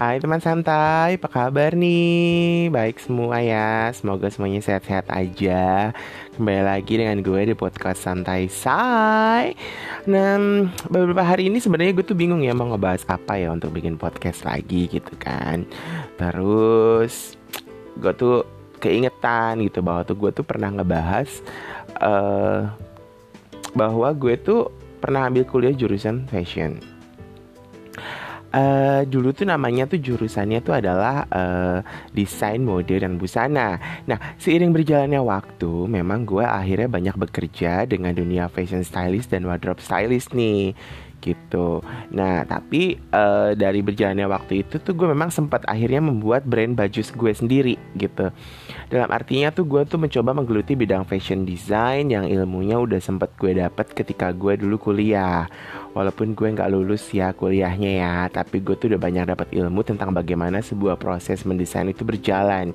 Hai teman santai, apa kabar nih? Baik semua ya, semoga semuanya sehat-sehat aja. Kembali lagi dengan gue di podcast Santai Say. Nah, beberapa hari ini sebenarnya gue tuh bingung ya mau ngebahas apa ya untuk bikin podcast lagi gitu kan. Terus, gue tuh keingetan gitu bahwa tuh gue tuh pernah ngebahas uh, Bahwa gue tuh pernah ambil kuliah jurusan fashion uh, dulu tuh namanya tuh jurusannya tuh adalah uh, desain mode dan busana. Nah, seiring berjalannya waktu, memang gue akhirnya banyak bekerja dengan dunia fashion stylist dan wardrobe stylist nih gitu. Nah, tapi uh, dari berjalannya waktu itu tuh gue memang sempat akhirnya membuat brand baju gue sendiri gitu. Dalam artinya tuh gue tuh mencoba menggeluti bidang fashion design yang ilmunya udah sempat gue dapat ketika gue dulu kuliah. Walaupun gue nggak lulus ya kuliahnya ya tapi gue tuh udah banyak dapat ilmu tentang bagaimana sebuah proses mendesain itu berjalan.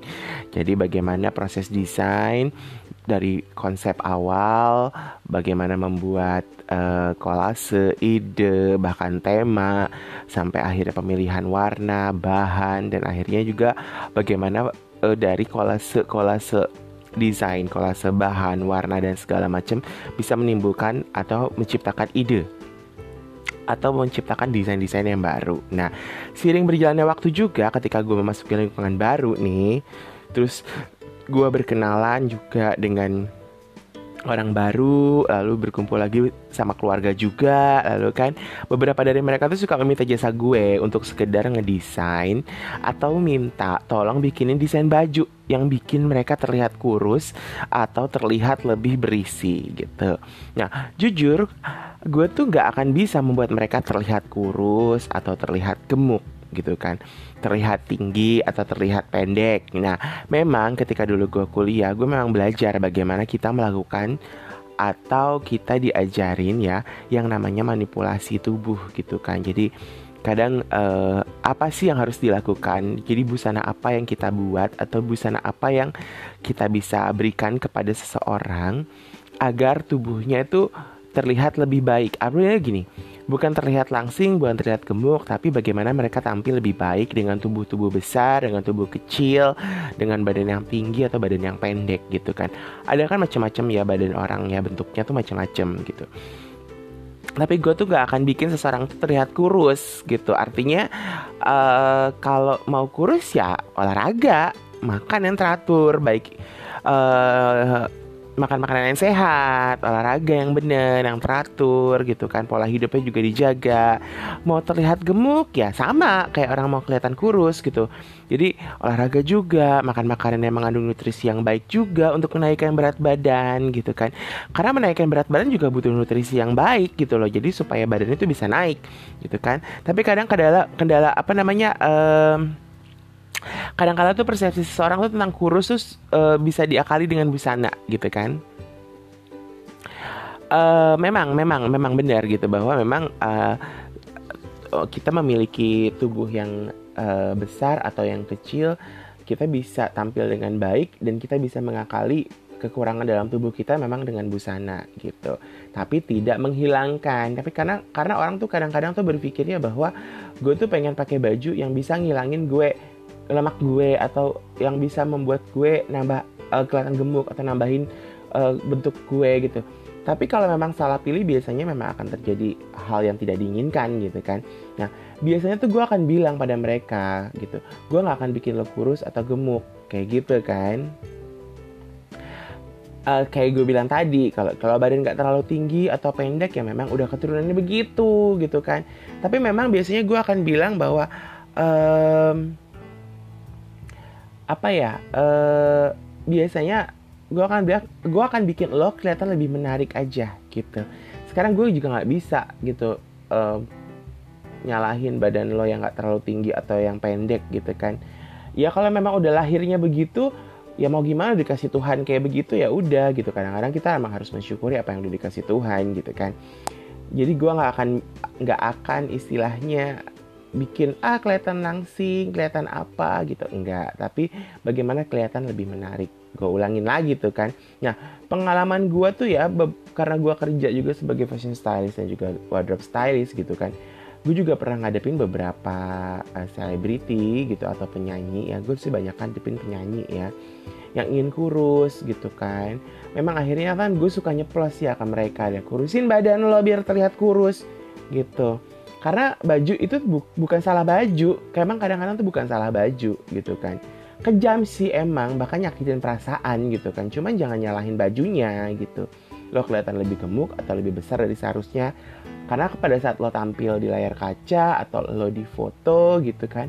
Jadi bagaimana proses desain dari konsep awal, bagaimana membuat uh, kolase, ide, bahkan tema, sampai akhirnya pemilihan warna, bahan, dan akhirnya juga bagaimana uh, dari kolase kolase desain, kolase bahan, warna dan segala macam bisa menimbulkan atau menciptakan ide atau menciptakan desain-desain yang baru. Nah, seiring berjalannya waktu juga ketika gue memasuki lingkungan baru nih, terus gue berkenalan juga dengan orang baru, lalu berkumpul lagi sama keluarga juga, lalu kan beberapa dari mereka tuh suka meminta jasa gue untuk sekedar ngedesain atau minta tolong bikinin desain baju yang bikin mereka terlihat kurus atau terlihat lebih berisi gitu. Nah, jujur gue tuh gak akan bisa membuat mereka terlihat kurus atau terlihat gemuk gitu kan. Terlihat tinggi atau terlihat pendek. Nah memang ketika dulu gue kuliah gue memang belajar bagaimana kita melakukan atau kita diajarin ya yang namanya manipulasi tubuh gitu kan. Jadi kadang uh, apa sih yang harus dilakukan? Jadi busana apa yang kita buat atau busana apa yang kita bisa berikan kepada seseorang agar tubuhnya itu terlihat lebih baik. Artinya gini, bukan terlihat langsing, bukan terlihat gemuk, tapi bagaimana mereka tampil lebih baik dengan tubuh-tubuh besar, dengan tubuh kecil, dengan badan yang tinggi atau badan yang pendek gitu kan. Ada kan macam-macam ya badan orang ya bentuknya tuh macam-macam gitu. Tapi gue tuh gak akan bikin seseorang tuh terlihat kurus gitu. Artinya uh, kalau mau kurus ya olahraga, makan yang teratur, baik uh, makan makanan yang sehat, olahraga yang benar, yang teratur gitu kan, pola hidupnya juga dijaga. Mau terlihat gemuk ya sama kayak orang mau kelihatan kurus gitu. Jadi olahraga juga, makan makanan yang mengandung nutrisi yang baik juga untuk menaikkan berat badan gitu kan. Karena menaikkan berat badan juga butuh nutrisi yang baik gitu loh. Jadi supaya badan itu bisa naik gitu kan. Tapi kadang kendala kendala apa namanya um, kadang-kadang tuh persepsi seseorang tuh tentang kurus tuh uh, bisa diakali dengan busana gitu kan uh, memang memang memang benar gitu bahwa memang uh, kita memiliki tubuh yang uh, besar atau yang kecil kita bisa tampil dengan baik dan kita bisa mengakali kekurangan dalam tubuh kita memang dengan busana gitu. Tapi tidak menghilangkan. Tapi karena karena orang tuh kadang-kadang tuh berpikirnya bahwa gue tuh pengen pakai baju yang bisa ngilangin gue lemak gue atau yang bisa membuat gue nambah uh, kelihatan gemuk atau nambahin uh, bentuk gue gitu. Tapi kalau memang salah pilih biasanya memang akan terjadi hal yang tidak diinginkan gitu kan. Nah biasanya tuh gue akan bilang pada mereka gitu, gue nggak akan bikin lo kurus atau gemuk kayak gitu kan. Uh, kayak gue bilang tadi kalau kalau badan nggak terlalu tinggi atau pendek ya memang udah keturunannya begitu gitu kan tapi memang biasanya gue akan bilang bahwa um, apa ya uh, biasanya gue akan bilang gue akan bikin lo kelihatan lebih menarik aja gitu. Sekarang gue juga nggak bisa gitu uh, nyalahin badan lo yang nggak terlalu tinggi atau yang pendek gitu kan. Ya kalau memang udah lahirnya begitu ya mau gimana dikasih Tuhan kayak begitu ya udah gitu. Kadang-kadang kita emang harus mensyukuri apa yang udah dikasih Tuhan gitu kan. Jadi gue nggak akan nggak akan istilahnya bikin ah kelihatan langsing, kelihatan apa gitu. Enggak, tapi bagaimana kelihatan lebih menarik. Gue ulangin lagi tuh kan. Nah, pengalaman gue tuh ya karena gue kerja juga sebagai fashion stylist dan juga wardrobe stylist gitu kan. gue juga pernah ngadepin beberapa uh, selebriti gitu atau penyanyi ya gue sih banyak kan tipin penyanyi ya yang ingin kurus gitu kan memang akhirnya kan gue suka nyeplos ya ke mereka ya kurusin badan lo biar terlihat kurus gitu karena baju itu bu bukan salah baju. Emang kadang-kadang tuh bukan salah baju gitu kan. Kejam sih emang bahkan nyakitin perasaan gitu kan. Cuman jangan nyalahin bajunya gitu. Lo kelihatan lebih gemuk atau lebih besar dari seharusnya. Karena pada saat lo tampil di layar kaca atau lo di foto gitu kan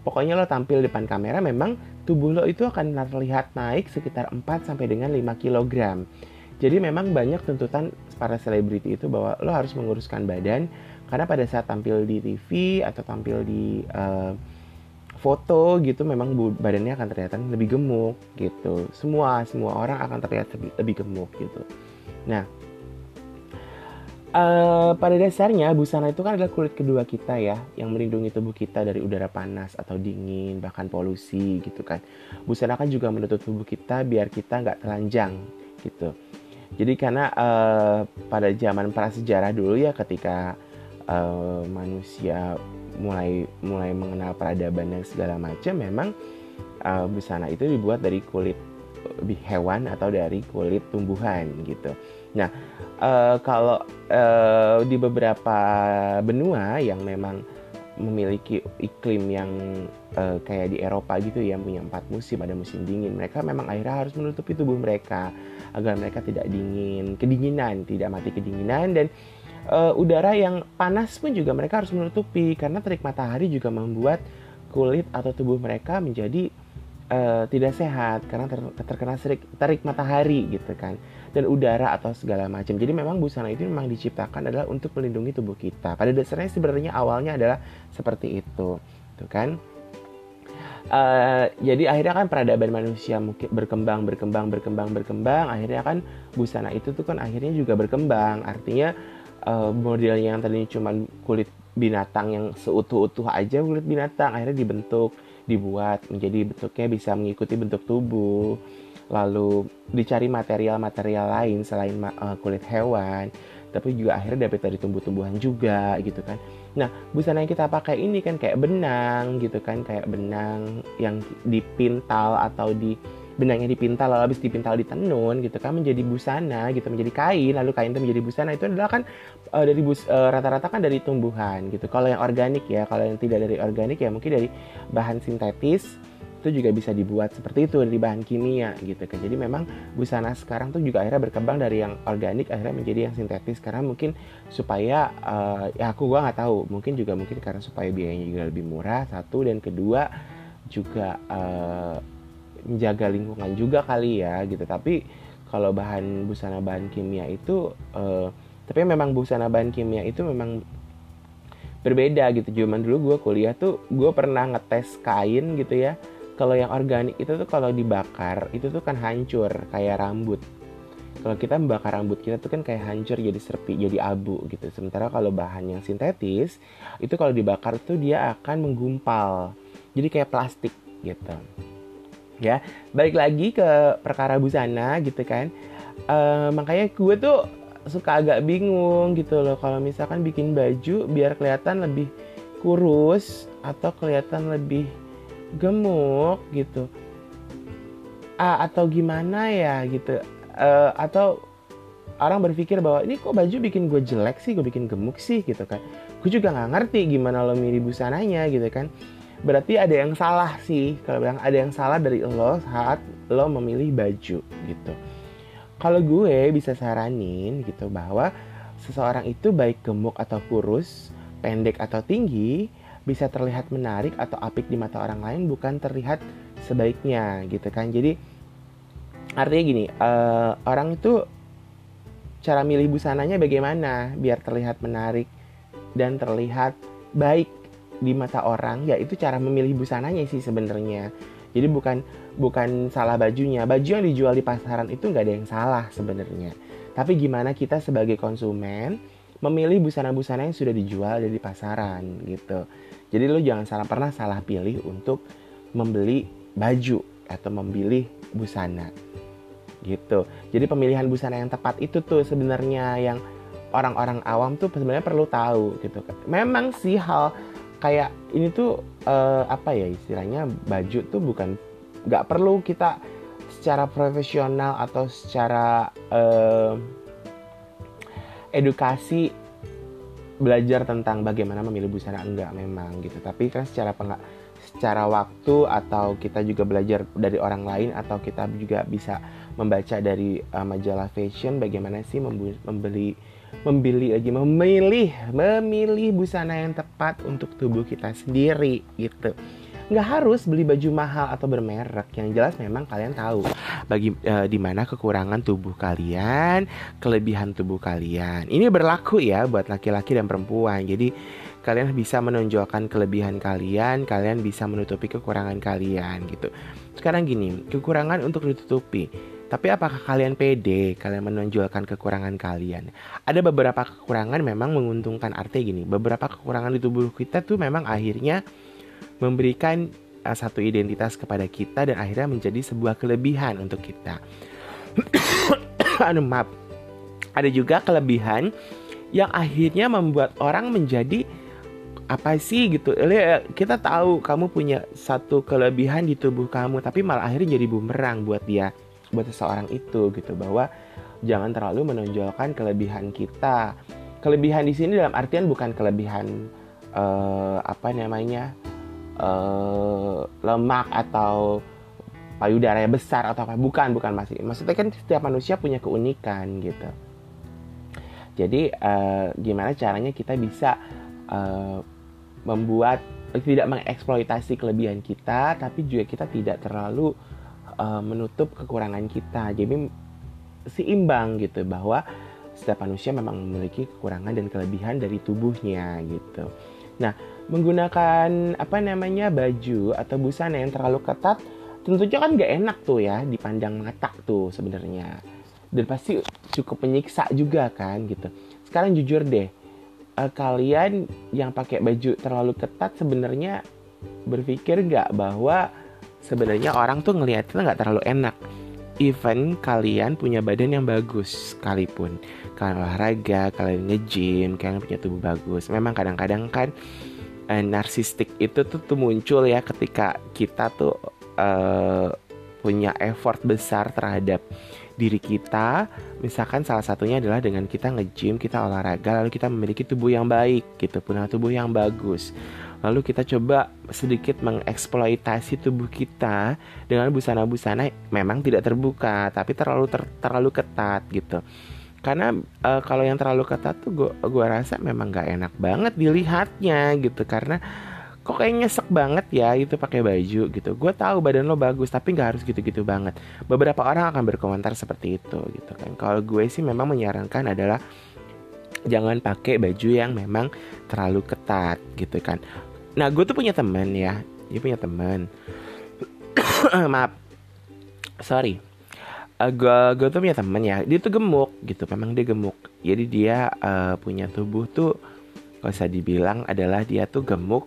pokoknya lo tampil depan kamera memang tubuh lo itu akan terlihat naik sekitar 4 sampai dengan 5 kg jadi memang banyak tuntutan para selebriti itu bahwa lo harus menguruskan badan karena pada saat tampil di TV atau tampil di uh, foto gitu memang badannya akan terlihat lebih gemuk gitu. Semua semua orang akan terlihat lebih, lebih gemuk gitu. Nah uh, pada dasarnya busana itu kan adalah kulit kedua kita ya yang melindungi tubuh kita dari udara panas atau dingin bahkan polusi gitu kan. Busana kan juga menutup tubuh kita biar kita nggak telanjang gitu. Jadi karena uh, pada zaman prasejarah dulu ya ketika uh, manusia mulai mulai mengenal peradaban dan segala macam memang uh, busana itu dibuat dari kulit hewan atau dari kulit tumbuhan gitu. Nah uh, kalau uh, di beberapa benua yang memang memiliki iklim yang uh, kayak di Eropa gitu ya punya empat musim ada musim dingin mereka memang akhirnya harus menutupi tubuh mereka agar mereka tidak dingin kedinginan tidak mati kedinginan dan uh, udara yang panas pun juga mereka harus menutupi karena terik matahari juga membuat kulit atau tubuh mereka menjadi uh, tidak sehat karena ter terkena terik, terik matahari gitu kan dan udara atau segala macam. Jadi memang busana itu memang diciptakan adalah untuk melindungi tubuh kita. Pada dasarnya sebenarnya awalnya adalah seperti itu, tuh kan? Uh, jadi akhirnya kan peradaban manusia mungkin berkembang berkembang berkembang berkembang akhirnya kan busana itu tuh kan akhirnya juga berkembang artinya uh, modelnya yang tadinya cuma kulit binatang yang seutuh-utuh aja kulit binatang akhirnya dibentuk dibuat menjadi bentuknya bisa mengikuti bentuk tubuh. Lalu dicari material-material lain selain uh, kulit hewan tapi juga akhirnya dapat dari tumbuh-tumbuhan juga gitu kan. Nah busana yang kita pakai ini kan kayak benang gitu kan kayak benang yang dipintal atau di benangnya dipintal lalu habis dipintal di tenun gitu kan menjadi busana gitu menjadi kain lalu kain itu menjadi busana itu adalah kan uh, dari bus uh, rata-rata kan dari tumbuhan gitu. Kalau yang organik ya kalau yang tidak dari organik ya mungkin dari bahan sintetis itu juga bisa dibuat seperti itu dari bahan kimia gitu kan. Jadi memang busana sekarang tuh juga akhirnya berkembang dari yang organik akhirnya menjadi yang sintetis. Karena mungkin supaya uh, ya aku gua nggak tahu. Mungkin juga mungkin karena supaya biayanya juga lebih murah satu. Dan kedua juga uh, menjaga lingkungan juga kali ya gitu. Tapi kalau bahan busana bahan kimia itu uh, tapi memang busana bahan kimia itu memang berbeda gitu. Zaman dulu gue kuliah tuh gue pernah ngetes kain gitu ya. Kalau yang organik itu tuh kalau dibakar itu tuh kan hancur kayak rambut. Kalau kita membakar rambut kita tuh kan kayak hancur jadi serpi jadi abu gitu. Sementara kalau bahan yang sintetis itu kalau dibakar tuh dia akan menggumpal jadi kayak plastik gitu ya. Balik lagi ke perkara busana gitu kan. Uh, makanya gue tuh suka agak bingung gitu loh kalau misalkan bikin baju biar kelihatan lebih kurus atau kelihatan lebih gemuk gitu. Uh, atau gimana ya gitu. Uh, atau orang berpikir bahwa ini kok baju bikin gue jelek sih gue bikin gemuk sih gitu kan. Gue juga nggak ngerti gimana lo milih busananya gitu kan berarti ada yang salah sih. Kalau bilang ada yang salah dari lo saat lo memilih baju gitu. Kalau gue bisa saranin gitu bahwa seseorang itu baik gemuk atau kurus pendek atau tinggi bisa terlihat menarik atau apik di mata orang lain bukan terlihat sebaiknya gitu kan. Jadi artinya gini uh, orang itu cara milih busananya bagaimana? Biar terlihat menarik dan terlihat baik di mata orang ya itu cara memilih busananya sih sebenarnya. Jadi bukan bukan salah bajunya. Baju yang dijual di pasaran itu nggak ada yang salah sebenarnya. Tapi gimana kita sebagai konsumen memilih busana-busana yang sudah dijual dari pasaran gitu. Jadi lo jangan salah pernah salah pilih untuk membeli baju atau memilih busana gitu. Jadi pemilihan busana yang tepat itu tuh sebenarnya yang orang-orang awam tuh sebenarnya perlu tahu gitu. Memang sih hal kayak ini tuh uh, apa ya istilahnya baju tuh bukan nggak perlu kita secara profesional atau secara uh, edukasi belajar tentang bagaimana memilih busana enggak memang gitu. Tapi kan secara peng secara waktu atau kita juga belajar dari orang lain atau kita juga bisa membaca dari uh, majalah fashion bagaimana sih membeli membeli lagi memilih memilih busana yang tepat untuk tubuh kita sendiri gitu. Nggak harus beli baju mahal atau bermerek yang jelas memang kalian tahu. Bagi e, di mana kekurangan tubuh kalian kelebihan tubuh kalian. Ini berlaku ya buat laki-laki dan perempuan. Jadi kalian bisa menonjolkan kelebihan kalian kalian bisa menutupi kekurangan kalian gitu. Sekarang gini kekurangan untuk ditutupi tapi apakah kalian pede kalian menonjolkan kekurangan kalian? Ada beberapa kekurangan memang menguntungkan arti gini. Beberapa kekurangan di tubuh kita tuh memang akhirnya memberikan uh, satu identitas kepada kita dan akhirnya menjadi sebuah kelebihan untuk kita. anu maaf. Ada juga kelebihan yang akhirnya membuat orang menjadi apa sih gitu kita tahu kamu punya satu kelebihan di tubuh kamu tapi malah akhirnya jadi bumerang buat dia buat seseorang itu gitu. Bahwa jangan terlalu menonjolkan kelebihan kita. Kelebihan di sini dalam artian bukan kelebihan uh, apa namanya uh, lemak atau payudara yang besar atau apa. Bukan bukan masih maksudnya kan setiap manusia punya keunikan gitu. Jadi uh, gimana caranya kita bisa uh, membuat tidak mengeksploitasi kelebihan kita tapi juga kita tidak terlalu menutup kekurangan kita. Jadi seimbang gitu bahwa setiap manusia memang memiliki kekurangan dan kelebihan dari tubuhnya gitu. Nah menggunakan apa namanya baju atau busana yang terlalu ketat tentunya kan gak enak tuh ya dipandang mata tuh sebenarnya. Dan pasti cukup menyiksa juga kan gitu. Sekarang jujur deh uh, kalian yang pakai baju terlalu ketat sebenarnya berpikir nggak bahwa sebenarnya orang tuh ngelihatnya nggak terlalu enak. Even kalian punya badan yang bagus sekalipun. Kalian olahraga kalian nge-gym kalian punya tubuh bagus. Memang kadang-kadang kan uh, narsistik itu tuh, tuh muncul ya ketika kita tuh uh, punya effort besar terhadap diri kita. Misalkan salah satunya adalah dengan kita nge-gym kita olahraga lalu kita memiliki tubuh yang baik gitu punya tubuh yang bagus lalu kita coba sedikit mengeksploitasi tubuh kita dengan busana-busana memang tidak terbuka tapi terlalu ter, terlalu ketat gitu. Karena uh, kalau yang terlalu ketat tuh gua gua rasa memang nggak enak banget dilihatnya gitu. Karena kok kayak nyesek banget ya itu pakai baju gitu. Gue tahu badan lo bagus tapi nggak harus gitu-gitu banget. Beberapa orang akan berkomentar seperti itu gitu kan. Kalau gue sih memang menyarankan adalah jangan pakai baju yang memang terlalu ketat gitu kan nah gue tuh punya temen ya. Dia punya temen. Maaf. Sorry. Uh, eh, gue gue tuh punya temen ya. Dia tuh gemuk gitu. Memang dia gemuk. Jadi dia uh, punya tubuh tuh kalau saya dibilang adalah dia tuh gemuk.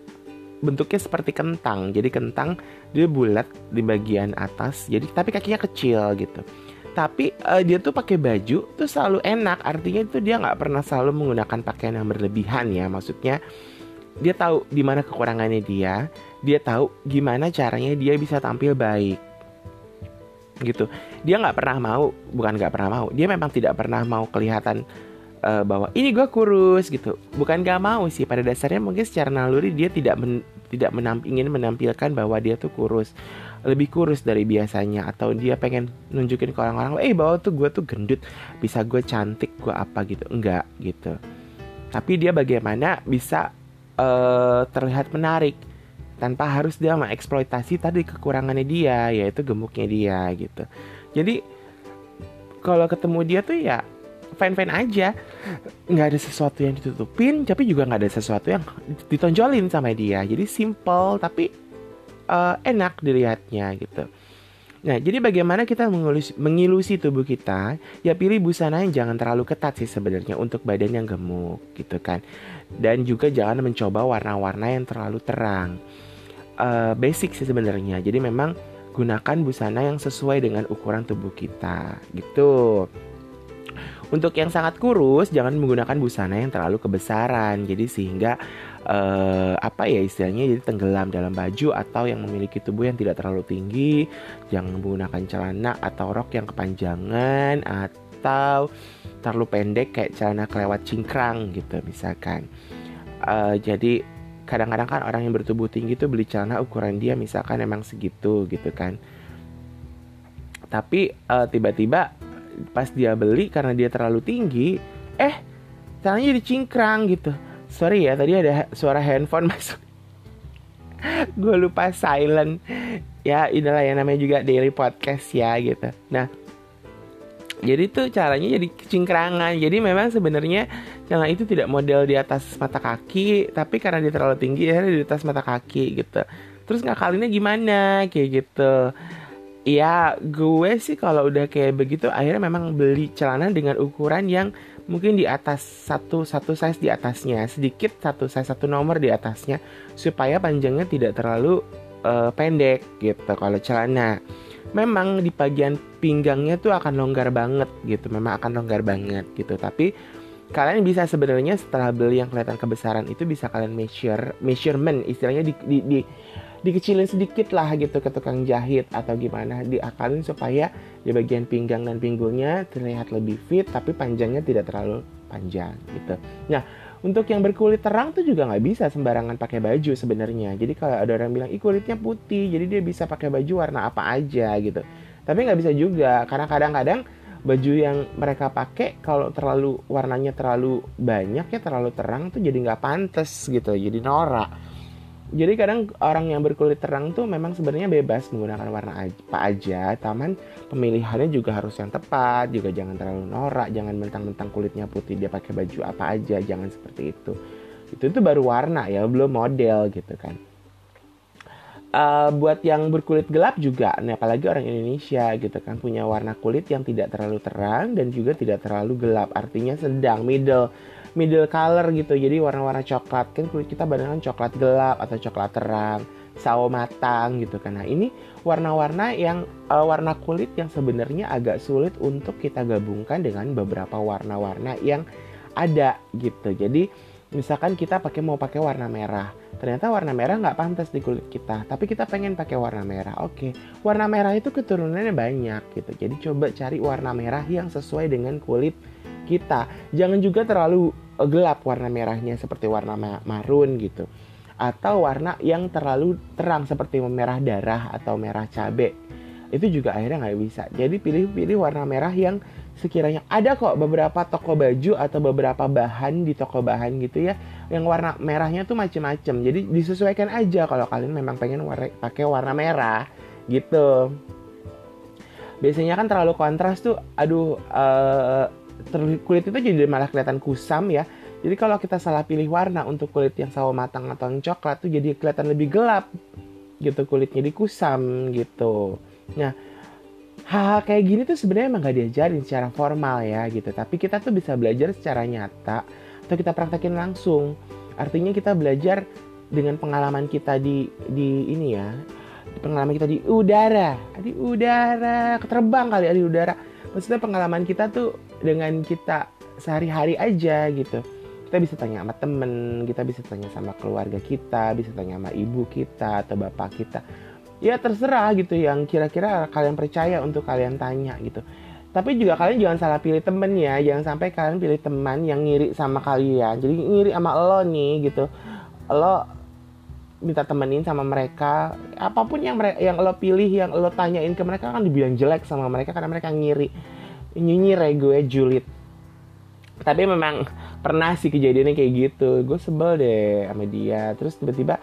Bentuknya seperti kentang. Jadi kentang dia bulat di bagian atas. Jadi tapi kakinya kecil gitu. Tapi uh, dia tuh pakai baju tuh selalu enak. Artinya itu dia nggak pernah selalu menggunakan pakaian yang berlebihan ya. Maksudnya dia tahu di mana kekurangannya dia dia tahu gimana caranya dia bisa tampil baik. Gitu. Dia nggak pernah mau bukan nggak pernah mau dia memang tidak pernah mau kelihatan uh, bahwa ini gue kurus gitu. Bukan gak mau sih pada dasarnya mungkin secara naluri dia tidak men, tidak menamp, ingin menampilkan bahwa dia tuh kurus. Lebih kurus dari biasanya atau dia pengen nunjukin ke orang-orang eh bahwa tuh gue tuh gendut bisa gue cantik gue apa gitu. Enggak gitu. Tapi dia bagaimana bisa uh, terlihat menarik tanpa harus dia mengeksploitasi tadi kekurangannya dia yaitu gemuknya dia gitu jadi kalau ketemu dia tuh ya fine fine aja nggak ada sesuatu yang ditutupin tapi juga nggak ada sesuatu yang ditonjolin sama dia jadi simple tapi uh, enak dilihatnya gitu Nah, jadi bagaimana kita mengilusi, mengilusi tubuh kita? Ya pilih busana yang jangan terlalu ketat sih sebenarnya untuk badan yang gemuk gitu kan. Dan juga jangan mencoba warna-warna yang terlalu terang. Uh, basic sih sebenarnya. Jadi memang gunakan busana yang sesuai dengan ukuran tubuh kita gitu. untuk yang sangat kurus jangan menggunakan busana yang terlalu kebesaran jadi sehingga uh, apa ya istilahnya jadi tenggelam dalam baju atau yang memiliki tubuh yang tidak terlalu tinggi jangan menggunakan celana atau rok yang kepanjangan atau terlalu pendek kayak celana kelewat cingkrang gitu misalkan. Uh, jadi kadang-kadang kan orang yang bertubuh tinggi tuh beli celana ukuran dia misalkan emang segitu gitu kan. Tapi uh, tiba-tiba pas dia beli karena dia terlalu tinggi eh celananya jadi cingkrang gitu. Sorry ya tadi ada suara handphone masuk. Gue lupa silent. Ya inilah yang namanya juga daily podcast ya gitu. Nah jadi tuh caranya jadi cingkrangan. Jadi memang sebenarnya celana itu tidak model di atas mata kaki tapi karena dia terlalu tinggi ya di atas mata kaki gitu. Terus ngakalinnya gimana? Kayak gitu. Ya gue sih kalau udah kayak begitu akhirnya memang beli celana dengan ukuran yang mungkin di atas satu satu size di atasnya sedikit satu size satu nomor di atasnya supaya panjangnya tidak terlalu uh, pendek gitu kalau celana memang di bagian pinggangnya tuh akan longgar banget gitu memang akan longgar banget gitu tapi kalian bisa sebenarnya setelah beli yang kelihatan kebesaran itu bisa kalian measure measurement istilahnya di, di, di dikecilin sedikit lah gitu ke tukang jahit atau gimana diakalin supaya di bagian pinggang dan pinggulnya terlihat lebih fit tapi panjangnya tidak terlalu panjang gitu. Nah untuk yang berkulit terang tuh juga nggak bisa sembarangan pakai baju sebenarnya. Jadi kalau ada orang bilang, ih kulitnya putih, jadi dia bisa pakai baju warna apa aja gitu. Tapi nggak bisa juga, karena kadang-kadang baju yang mereka pakai kalau terlalu warnanya terlalu banyak ya terlalu terang tuh jadi nggak pantas gitu, jadi norak jadi kadang orang yang berkulit terang tuh memang sebenarnya bebas menggunakan warna apa aja, taman pemilihannya juga harus yang tepat, juga jangan terlalu norak, jangan mentang-mentang kulitnya putih dia pakai baju apa aja, jangan seperti itu. Itu tuh baru warna ya, belum model gitu kan. Uh, buat yang berkulit gelap juga, nih apalagi orang Indonesia gitu kan punya warna kulit yang tidak terlalu terang dan juga tidak terlalu gelap, artinya sedang middle middle color gitu. Jadi warna-warna coklat kan kulit kita badan kan coklat gelap atau coklat terang sawo matang gitu nah ini warna-warna yang uh, warna kulit yang sebenarnya agak sulit untuk kita gabungkan dengan beberapa warna-warna yang ada gitu. Jadi misalkan kita pakai mau pakai warna merah. Ternyata warna merah nggak pantas di kulit kita tapi kita pengen pakai warna merah. Oke warna merah itu keturunannya banyak gitu. Jadi coba cari warna merah yang sesuai dengan kulit kita. Jangan juga terlalu gelap warna merahnya seperti warna marun gitu. Atau warna yang terlalu terang seperti merah darah atau merah cabe. Itu juga akhirnya nggak bisa. Jadi pilih-pilih warna merah yang sekiranya ada kok beberapa toko baju atau beberapa bahan di toko bahan gitu ya yang warna merahnya tuh macem-macem. Jadi disesuaikan aja kalau kalian memang pengen warna, pakai warna merah gitu. Biasanya kan terlalu kontras tuh aduh uh, kulit itu jadi malah kelihatan kusam ya. Jadi kalau kita salah pilih warna untuk kulit yang sawo matang atau yang coklat tuh jadi kelihatan lebih gelap gitu kulitnya di kusam gitu. Nah, hal-hal kayak gini tuh sebenarnya emang gak diajarin secara formal ya gitu. Tapi kita tuh bisa belajar secara nyata atau kita praktekin langsung. Artinya kita belajar dengan pengalaman kita di di ini ya pengalaman kita di udara di udara keterbang kali ya di udara maksudnya pengalaman kita tuh dengan kita sehari-hari aja gitu. Kita bisa tanya sama temen kita bisa tanya sama keluarga kita bisa tanya sama ibu kita atau bapak kita. Ya terserah gitu yang kira-kira kalian percaya untuk kalian tanya gitu. Tapi juga kalian jangan salah pilih temen ya jangan sampai kalian pilih teman yang ngiri sama kalian. Jadi ngiri sama lo nih gitu. Lo minta temenin sama mereka apa pun yang mereka yang lo pilih yang lo tanyain ke mereka kan dibilang jelek sama mereka karena mereka ngiri nyinyir ya gue julid. Tapi memang pernah sih kejadiannya kayak gitu. Gue sebel deh sama dia. Terus tiba-tiba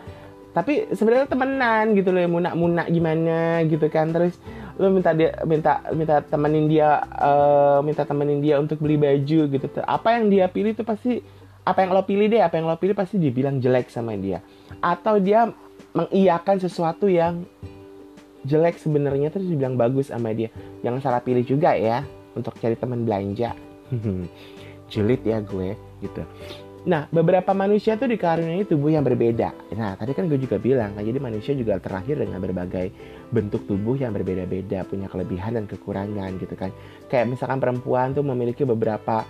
tapi sebenarnya temenan gitu loh munak-munak gimana gitu kan. Terus lo minta dia minta minta temenin dia uh, minta temenin dia untuk beli baju gitu. Apa yang dia pilih tuh pasti apa yang lo pilih deh apa yang lo pilih pasti dibilang jelek sama dia. Atau dia mengiyakan sesuatu yang jelek sebenarnya terus dibilang bagus sama dia. Jangan salah pilih juga ya untuk cari teman belanja julid ya gue gitu Nah, beberapa manusia tuh dikaruniai tubuh yang berbeda. Nah, tadi kan gue juga bilang, kan, jadi manusia juga terlahir dengan berbagai bentuk tubuh yang berbeda-beda, punya kelebihan dan kekurangan gitu kan. Kayak misalkan perempuan tuh memiliki beberapa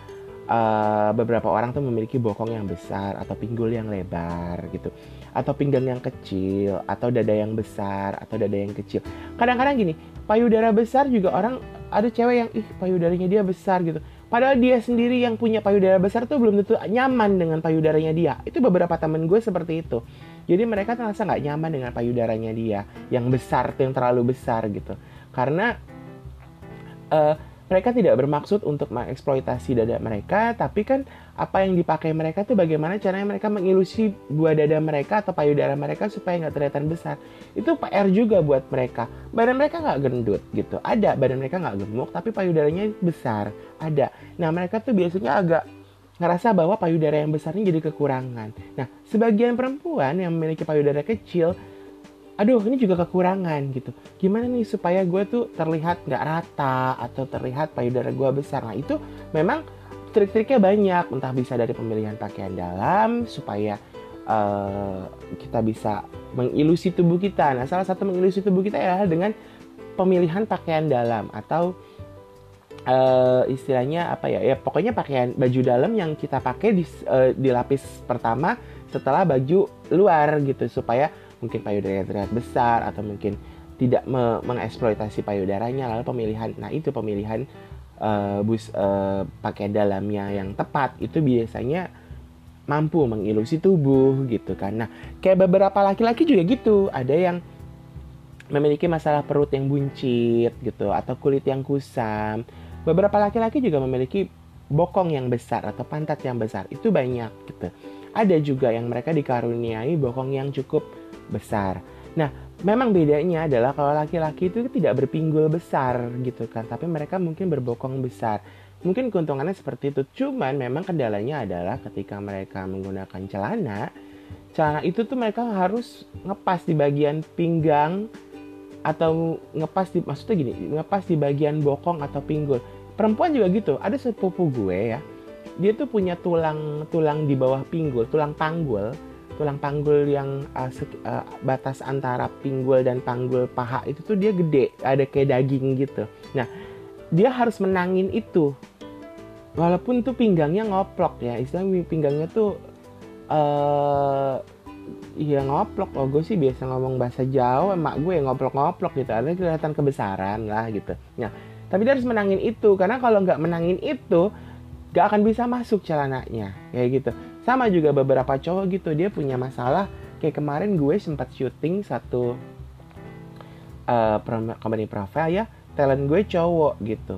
uh, beberapa orang tuh memiliki bokong yang besar atau pinggul yang lebar gitu, atau pinggang yang kecil, atau dada yang besar atau dada yang kecil. Kadang-kadang gini, payudara besar juga orang ada cewek yang ih payudaranya dia besar gitu Padahal dia sendiri yang punya payudara besar tuh belum tentu nyaman dengan payudaranya dia. Itu beberapa temen gue seperti itu. Jadi mereka terasa nggak nyaman dengan payudaranya dia yang besar, yang terlalu besar gitu. Karena uh, mereka tidak bermaksud untuk mengeksploitasi dada mereka, tapi kan apa yang dipakai mereka tuh bagaimana caranya mereka mengilusi buah dada mereka atau payudara mereka supaya nggak terlihat besar. Itu PR juga buat mereka. Badan mereka nggak gendut gitu. Ada badan mereka nggak gemuk, tapi payudaranya besar. Ada. Nah mereka tuh biasanya agak ngerasa bahwa payudara yang besar ini jadi kekurangan. Nah, sebagian perempuan yang memiliki payudara kecil aduh ini juga kekurangan gitu. Gimana nih supaya gue tuh terlihat nggak rata atau terlihat payudara gue besar? Nah itu memang trik-triknya banyak. Entah bisa dari pemilihan pakaian dalam supaya uh, kita bisa mengilusi tubuh kita. Nah salah satu mengilusi tubuh kita adalah dengan pemilihan pakaian dalam atau uh, istilahnya apa ya? Ya pokoknya pakaian baju dalam yang kita pakai di, uh, di lapis pertama setelah baju luar gitu supaya mungkin payudara terlihat besar atau mungkin tidak me mengeksploitasi payudaranya lalu pemilihan nah itu pemilihan uh, bus uh, pakaian dalamnya yang tepat itu biasanya mampu mengilusi tubuh gitu kan. Nah kayak beberapa laki-laki juga gitu. Ada yang memiliki masalah perut yang buncit gitu atau kulit yang kusam. Beberapa laki-laki juga memiliki bokong yang besar atau pantat yang besar itu banyak gitu. Ada juga yang mereka dikaruniai bokong yang cukup besar. Nah, memang bedanya adalah kalau laki-laki itu tidak berpinggul besar gitu kan, tapi mereka mungkin berbokong besar. Mungkin keuntungannya seperti itu. Cuman memang kendalanya adalah ketika mereka menggunakan celana, celana itu tuh mereka harus ngepas di bagian pinggang atau ngepas di maksudnya gini, ngepas di bagian bokong atau pinggul. Perempuan juga gitu. Ada sepupu gue ya. Dia tuh punya tulang tulang di bawah pinggul, tulang panggul tulang panggul yang uh, uh, batas antara pinggul dan panggul paha itu tuh dia gede, ada kayak daging gitu. Nah, dia harus menangin itu. Walaupun tuh pinggangnya ngoplok ya, istilah pinggangnya tuh uh, iya ngoplok. Oh, gue sih biasa ngomong bahasa Jawa, emak gue ngoplok-ngoplok gitu. Ada kelihatan kebesaran lah gitu. Nah, tapi dia harus menangin itu karena kalau nggak menangin itu, gak akan bisa masuk celananya kayak gitu sama juga beberapa cowok gitu dia punya masalah. Kayak kemarin gue sempat syuting satu uh, company profile ya talent gue cowok gitu.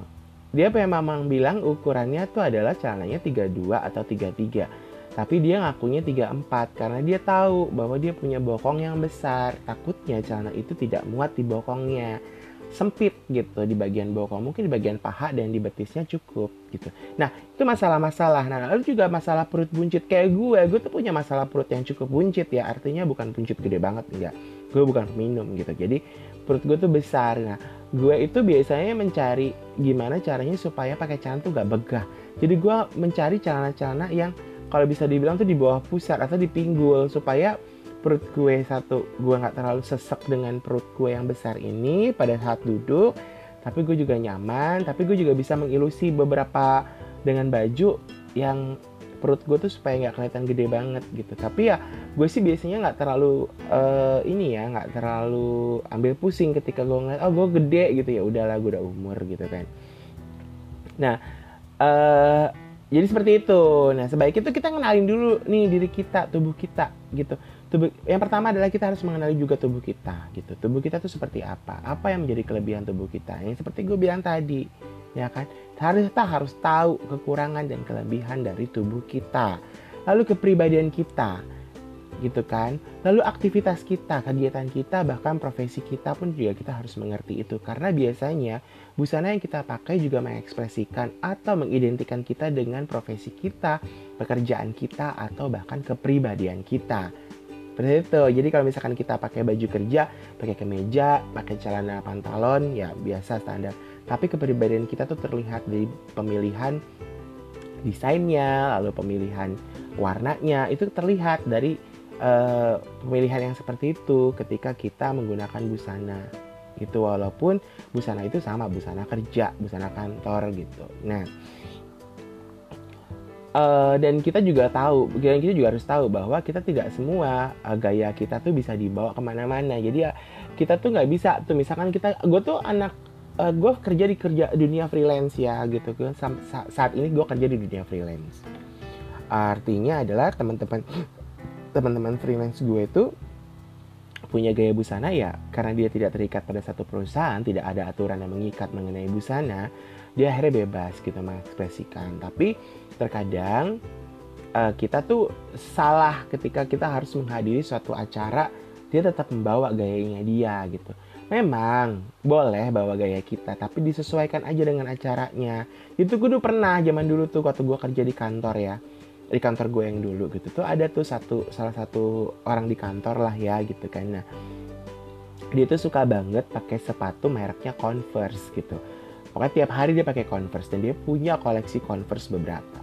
Dia memang bilang ukurannya tuh adalah celananya 32 atau 33 tapi dia ngakunya 34 karena dia tahu bahwa dia punya bokong yang besar. Takutnya celana itu tidak muat di bokongnya sempit gitu di bagian bokong mungkin di bagian paha dan di betisnya cukup gitu. Nah itu masalah-masalah. Nah lalu juga masalah perut buncit. Kayak gue gue tuh punya masalah perut yang cukup buncit ya. Artinya bukan buncit gede banget enggak. Gue bukan minum gitu. Jadi perut gue tuh besar. Nah gue itu biasanya mencari gimana caranya supaya pakai celana tuh gak begah. Jadi gue mencari celana-celana yang kalau bisa dibilang tuh di bawah pusat atau di pinggul supaya perut gue satu gue nggak terlalu sesek dengan perut gue yang besar ini pada saat duduk tapi gue juga nyaman tapi gue juga bisa mengilusi beberapa dengan baju yang perut gue tuh supaya nggak kelihatan gede banget gitu. Tapi ya gue sih biasanya nggak terlalu uh, ini ya nggak terlalu ambil pusing ketika gue ngeliat oh gue gede gitu. Ya udahlah gue udah umur gitu kan. Nah uh, jadi seperti itu. Nah sebaiknya itu kita kenalin dulu nih diri kita tubuh kita gitu tubuh yang pertama adalah kita harus mengenali juga tubuh kita gitu. Tubuh kita tuh seperti apa? Apa yang menjadi kelebihan tubuh kita? Yang seperti gue bilang tadi ya kan? Harus kita harus tahu kekurangan dan kelebihan dari tubuh kita. Lalu kepribadian kita gitu kan? Lalu aktivitas kita kegiatan kita bahkan profesi kita pun juga kita harus mengerti itu. Karena biasanya busana yang kita pakai juga mengekspresikan atau mengidentikan kita dengan profesi kita pekerjaan kita atau bahkan kepribadian kita seperti itu. Jadi kalau misalkan kita pakai baju kerja, pakai kemeja, pakai celana pantalon, ya biasa standar. Tapi kepribadian kita tuh terlihat dari pemilihan desainnya, lalu pemilihan warnanya itu terlihat dari uh, pemilihan yang seperti itu ketika kita menggunakan busana gitu walaupun busana itu sama busana kerja busana kantor gitu nah uh, dan kita juga tahu, kita juga harus tahu bahwa kita tidak semua uh, gaya kita tuh bisa dibawa ke mana-mana. Jadi ya kita tuh nggak bisa tuh misalkan kita, gue tuh anak, uh, eh, gue kerja di kerja dunia freelance ya gitu kan. Sa saat ini gue kerja di dunia freelance. Artinya adalah teman-teman teman-teman freelance gue itu punya gaya busana ya karena dia tidak terikat pada satu perusahaan, tidak ada aturan yang mengikat mengenai busana, dia akhirnya bebas gitu mengekspresikan. Tapi terkadang uh, kita tuh salah ketika kita harus menghadiri suatu acara, dia tetap membawa gayanya dia gitu. Memang boleh bawa gaya kita, tapi disesuaikan aja dengan acaranya. Itu gue dulu pernah zaman dulu tuh waktu gue kerja di kantor ya. Di kantor gue yang dulu gitu. Tuh ada tuh satu salah satu orang di kantor lah ya gitu kan. Nah dia tuh suka banget pakai sepatu mereknya Converse gitu. Pokoknya tiap hari dia pakai Converse dan dia punya koleksi Converse beberapa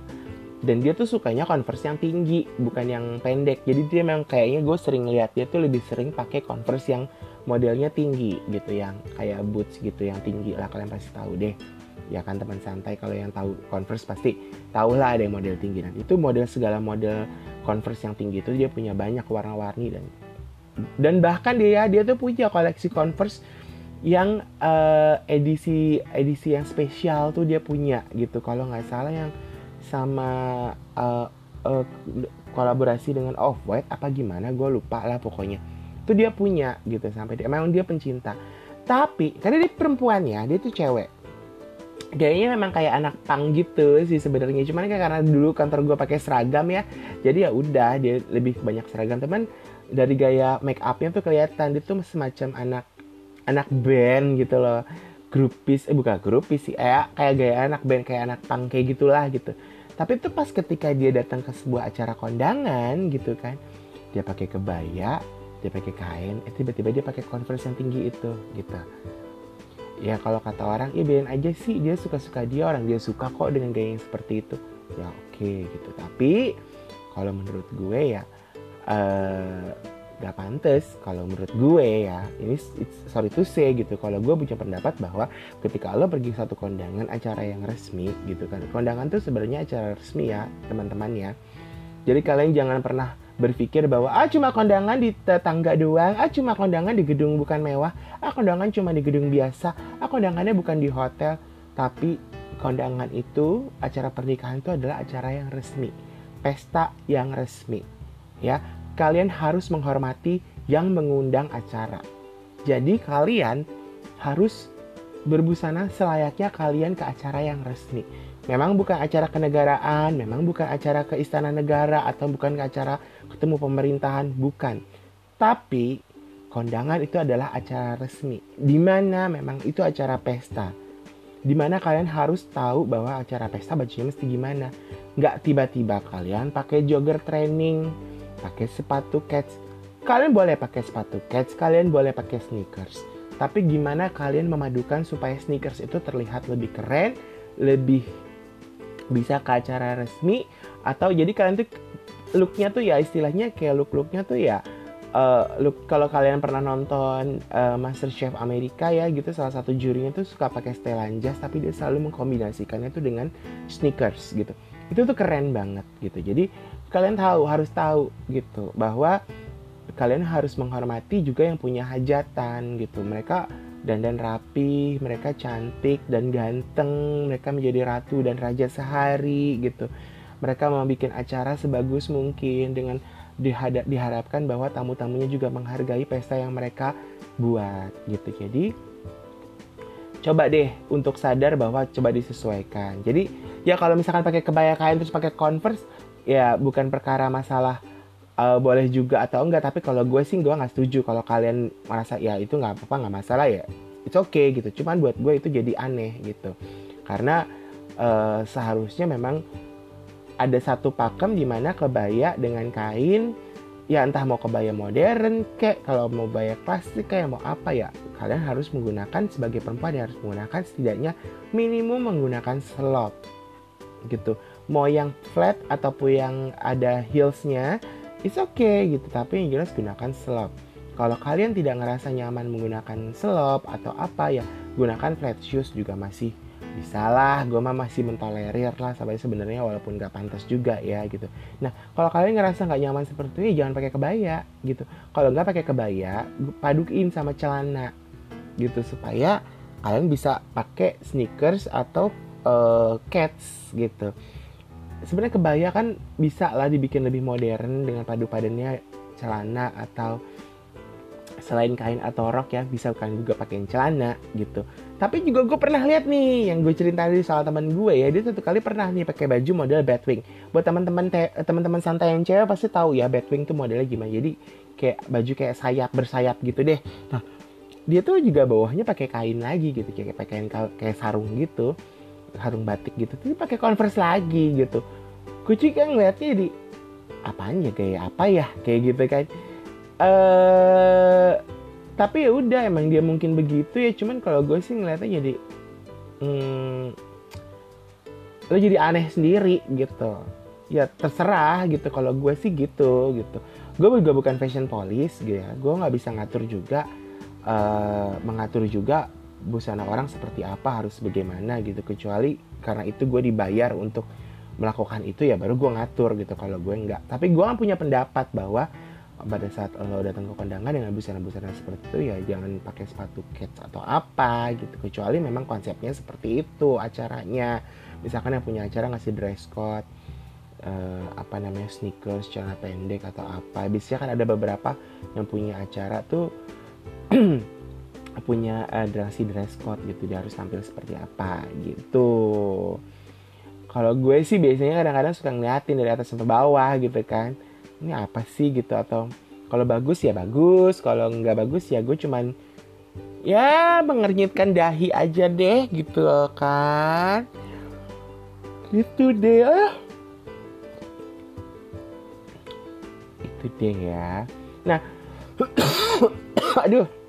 dan dia tuh sukanya Converse yang tinggi bukan yang pendek. Jadi dia memang kayaknya gue sering lihat dia tuh lebih sering pakai Converse yang modelnya tinggi gitu yang kayak boots gitu yang tinggi lah kalian pasti tahu deh. Ya kan teman santai kalau yang tahu Converse pasti tahu lah ada yang model tinggi. Dan itu model segala model Converse yang tinggi itu dia punya banyak warna-warni dan dan bahkan dia dia tuh punya koleksi Converse yang uh, edisi edisi yang spesial tuh dia punya gitu. Kalau nggak salah yang sama uh, uh, kolaborasi dengan Off White apa gimana? Gue lupa lah pokoknya. Itu dia punya gitu sampai dia memang dia pencinta. Tapi karena dia perempuan ya dia tuh cewek. Kayaknya memang kayak anak pang gitu sih sebenarnya. Cuman kan karena dulu kantor gue pakai seragam ya jadi ya udah dia lebih banyak seragam. Teman dari gaya make upnya tuh kelihatan dia tuh semacam anak anak band gitu loh. Grupis eh bukan grupis sih kayak kayak gaya anak band kayak anak pang kayak gitulah gitu tapi itu pas ketika dia datang ke sebuah acara kondangan gitu kan dia pakai kebaya dia pakai kain eh tiba-tiba dia pakai converse yang tinggi itu gitu. Ya kalau kata orang ya biarin aja sih dia suka-suka dia orang dia suka kok dengan gaya yang seperti itu. Ya oke okay, gitu. Tapi kalau menurut gue ya uh, gak pantas kalau menurut gue ya ini sorry to say gitu kalau gue punya pendapat bahwa ketika lo pergi satu kondangan acara yang resmi gitu kan kondangan tuh sebenarnya acara resmi ya teman-teman ya jadi kalian jangan pernah berpikir bahwa ah cuma kondangan di tetangga doang, ah cuma kondangan di gedung bukan mewah, ah kondangan cuma di gedung biasa, ah kondangannya bukan di hotel, tapi kondangan itu acara pernikahan itu adalah acara yang resmi, pesta yang resmi. Ya, kalian harus menghormati yang mengundang acara. Jadi kalian harus berbusana selayaknya kalian ke acara yang resmi. Memang bukan acara kenegaraan, memang bukan acara ke istana negara atau bukan ke acara ketemu pemerintahan, bukan. Tapi kondangan itu adalah acara resmi, di mana memang itu acara pesta. Di mana kalian harus tahu bahwa acara pesta bajunya mesti gimana. Nggak tiba-tiba kalian pakai jogger training, pakai sepatu cats. Kalian boleh pakai sepatu cats, kalian boleh pakai sneakers. Tapi gimana kalian memadukan supaya sneakers itu terlihat lebih keren, lebih bisa ke acara resmi atau jadi kalian tuh looknya tuh ya istilahnya kayak look looknya tuh ya uh, look kalau kalian pernah nonton uh, Master Chef Amerika ya gitu salah satu jurinya tuh suka pakai setelan jas tapi dia selalu mengkombinasikannya tuh dengan sneakers gitu itu tuh keren banget gitu jadi kalian tahu harus tahu gitu bahwa kalian harus menghormati juga yang punya hajatan gitu mereka dandan rapi, mereka cantik dan ganteng, mereka menjadi ratu dan raja sehari gitu. Mereka mau bikin acara sebagus mungkin dengan dihadap, diharapkan bahwa tamu-tamunya juga menghargai pesta yang mereka buat gitu. Jadi coba deh untuk sadar bahwa coba disesuaikan. Jadi ya kalau misalkan pakai kebaya kain terus pakai converse ya bukan perkara masalah uh, boleh juga atau enggak tapi kalau gue sih gue nggak setuju kalau kalian merasa ya itu nggak apa-apa nggak masalah ya it's okay gitu. Cuman buat gue itu jadi aneh gitu. Karena uh, seharusnya memang ada satu pakem di mana kebaya dengan kain ya entah mau kebaya modern kek kalau mau kebaya klasik kayak mau apa ya kalian harus menggunakan sebagai perempuan yang harus menggunakan setidaknya minimum menggunakan slop gitu mau yang flat ataupun yang ada heelsnya it's okay gitu. Tapi yang jelas gunakan slop. Kalau kalian tidak ngerasa nyaman menggunakan slop atau apa ya gunakan flat shoes juga masih bisa lah gue mah masih mentolerir lah sampai sebenarnya walaupun gak pantas juga ya gitu. Nah kalau kalian ngerasa nggak nyaman seperti ya jangan pakai kebaya gitu. Kalau nggak pakai kebaya padukin sama celana gitu. Supaya kalian bisa pakai sneakers atau uh, cats gitu sebenarnya kebaya kan bisa lah dibikin lebih modern dengan padu padannya celana atau selain kain atau rok ya bisa kan juga pakai celana gitu. Tapi juga gue pernah lihat nih yang gue cerita tadi soal teman gue ya dia satu kali pernah nih pakai baju model Batwing. Buat teman-teman teman-teman santai yang cewek pasti tahu ya Batwing tuh modelnya gimana. Jadi kayak baju kayak sayap bersayap gitu deh. Nah dia tuh juga bawahnya pakai kain lagi gitu kayak pakai kain kayak sarung gitu sarung batik gitu tapi pakai converse lagi gitu. Kucing kan ngeliatnya di apaan ya kayak apa ya? Kayak gitu kan. Eh tapi ya udah emang dia mungkin begitu ya. Cuman kalau gue sih ngeliatnya jadi hmm, lo jadi aneh sendiri gitu. Ya terserah gitu kalau gue sih gitu gitu. Gue juga bukan fashion police gitu ya. Gue nggak bisa ngatur juga uh, mengatur juga busana orang seperti apa harus bagaimana gitu. Kecuali karena itu gue dibayar untuk melakukan itu ya baru gue ngatur gitu kalau gue nggak tapi gue kan punya pendapat bahwa pada saat lo datang ke kondangan dengan busana-busana seperti itu ya jangan pakai sepatu kets atau apa gitu. Kecuali memang konsepnya seperti itu acaranya. Misalkan yang punya acara ngasih dress code uh, apa namanya sneakers celana pendek atau apa. Biasanya kan ada beberapa yang punya acara tuh punya uh, dress dress code gitu dia harus tampil seperti apa gitu. Kalau gue sih biasanya kadang-kadang suka ngeliatin dari atas sampai bawah gitu kan. Ini apa sih gitu atau kalau bagus ya bagus. Kalau nggak bagus ya gue cuman ya mengernyitkan dahi aja deh gitu kan. Itu deh ah. itu deh ya. Nah aduh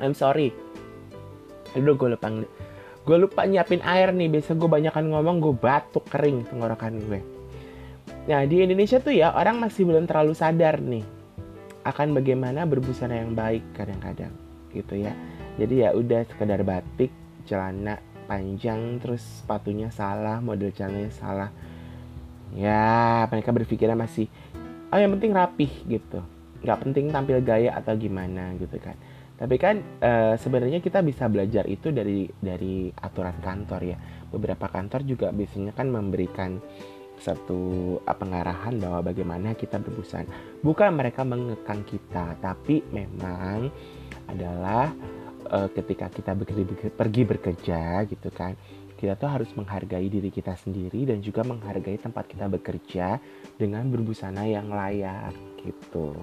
I'm sorry aduh gue lupa gue lupa nyiapin air nih biasa gue banyakkan ngomong gue batuk kering tenggorokan gue Nah, di Indonesia tuh ya orang masih belum terlalu sadar nih akan bagaimana berbusana yang baik kadang-kadang gitu ya. Jadi ya udah sekedar batik, celana panjang terus sepatunya salah, model celananya salah. Ya, mereka berpikirnya masih oh yang penting rapih gitu. Nggak penting tampil gaya atau gimana gitu kan. Tapi kan e, sebenarnya kita bisa belajar itu dari dari aturan kantor ya. Beberapa kantor juga biasanya kan memberikan satu pengarahan bahwa bagaimana kita berbusana. Bukan mereka mengekang kita, tapi memang adalah uh, ketika kita pergi bekerja gitu kan, kita tuh harus menghargai diri kita sendiri dan juga menghargai tempat kita bekerja dengan berbusana yang layak gitu.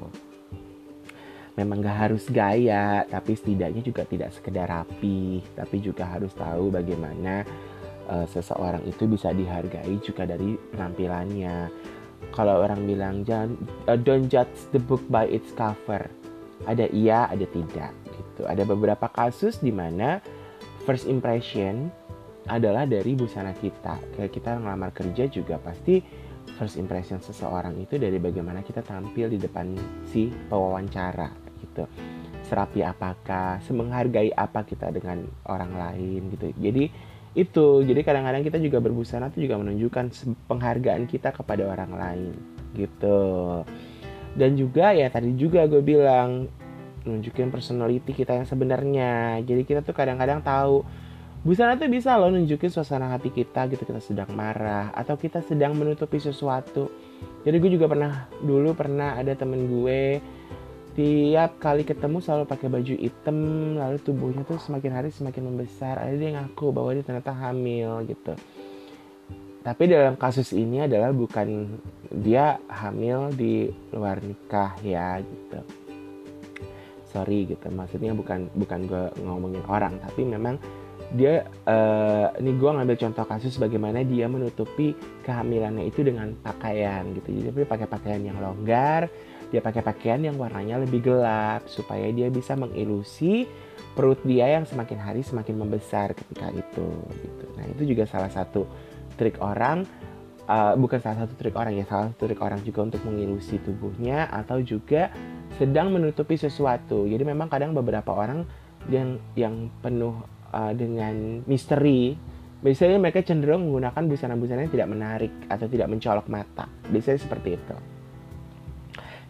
Memang gak harus gaya, tapi setidaknya juga tidak sekedar rapi, tapi juga harus tahu bagaimana uh, seseorang itu bisa dihargai juga dari penampilannya. Kalau orang bilang jangan uh, don't judge the book by its cover. Ada iya, ada tidak gitu. Ada beberapa kasus di mana first impression adalah dari busana kita. Kayak kita ngelamar kerja juga pasti first impression seseorang itu dari bagaimana kita tampil di depan si pewawancara gitu. Serapi apakah, semenghargai apa kita dengan orang lain gitu. Jadi itu. Jadi kadang-kadang kita juga berbusana itu juga menunjukkan penghargaan kita kepada orang lain gitu. Dan juga ya tadi juga gue bilang nunjukin personality kita yang sebenarnya. Jadi kita tuh kadang-kadang tahu busana tuh bisa loh nunjukin suasana hati kita gitu kita sedang marah atau kita sedang menutupi sesuatu. Jadi gue juga pernah dulu pernah ada temen gue tiap kali ketemu selalu pakai baju hitam lalu tubuhnya tuh semakin hari semakin membesar. Ada dia ngaku bahwa dia ternyata hamil gitu. Tapi dalam kasus ini adalah bukan dia hamil di luar nikah ya gitu. Sorry gitu. Maksudnya bukan bukan gue ngomongin orang tapi memang dia uh, ini gue ngambil contoh kasus bagaimana dia menutupi kehamilannya itu dengan pakaian gitu. Jadi dia pakai pakaian yang longgar dia pakai pakaian yang warnanya lebih gelap supaya dia bisa mengilusi perut dia yang semakin hari semakin membesar ketika itu gitu. Nah, itu juga salah satu trik orang uh, bukan salah satu trik orang ya salah satu trik orang juga untuk mengilusi tubuhnya atau juga sedang menutupi sesuatu. Jadi memang kadang beberapa orang yang yang penuh uh, dengan misteri biasanya mereka cenderung menggunakan busana-busana yang tidak menarik atau tidak mencolok mata. Biasanya seperti itu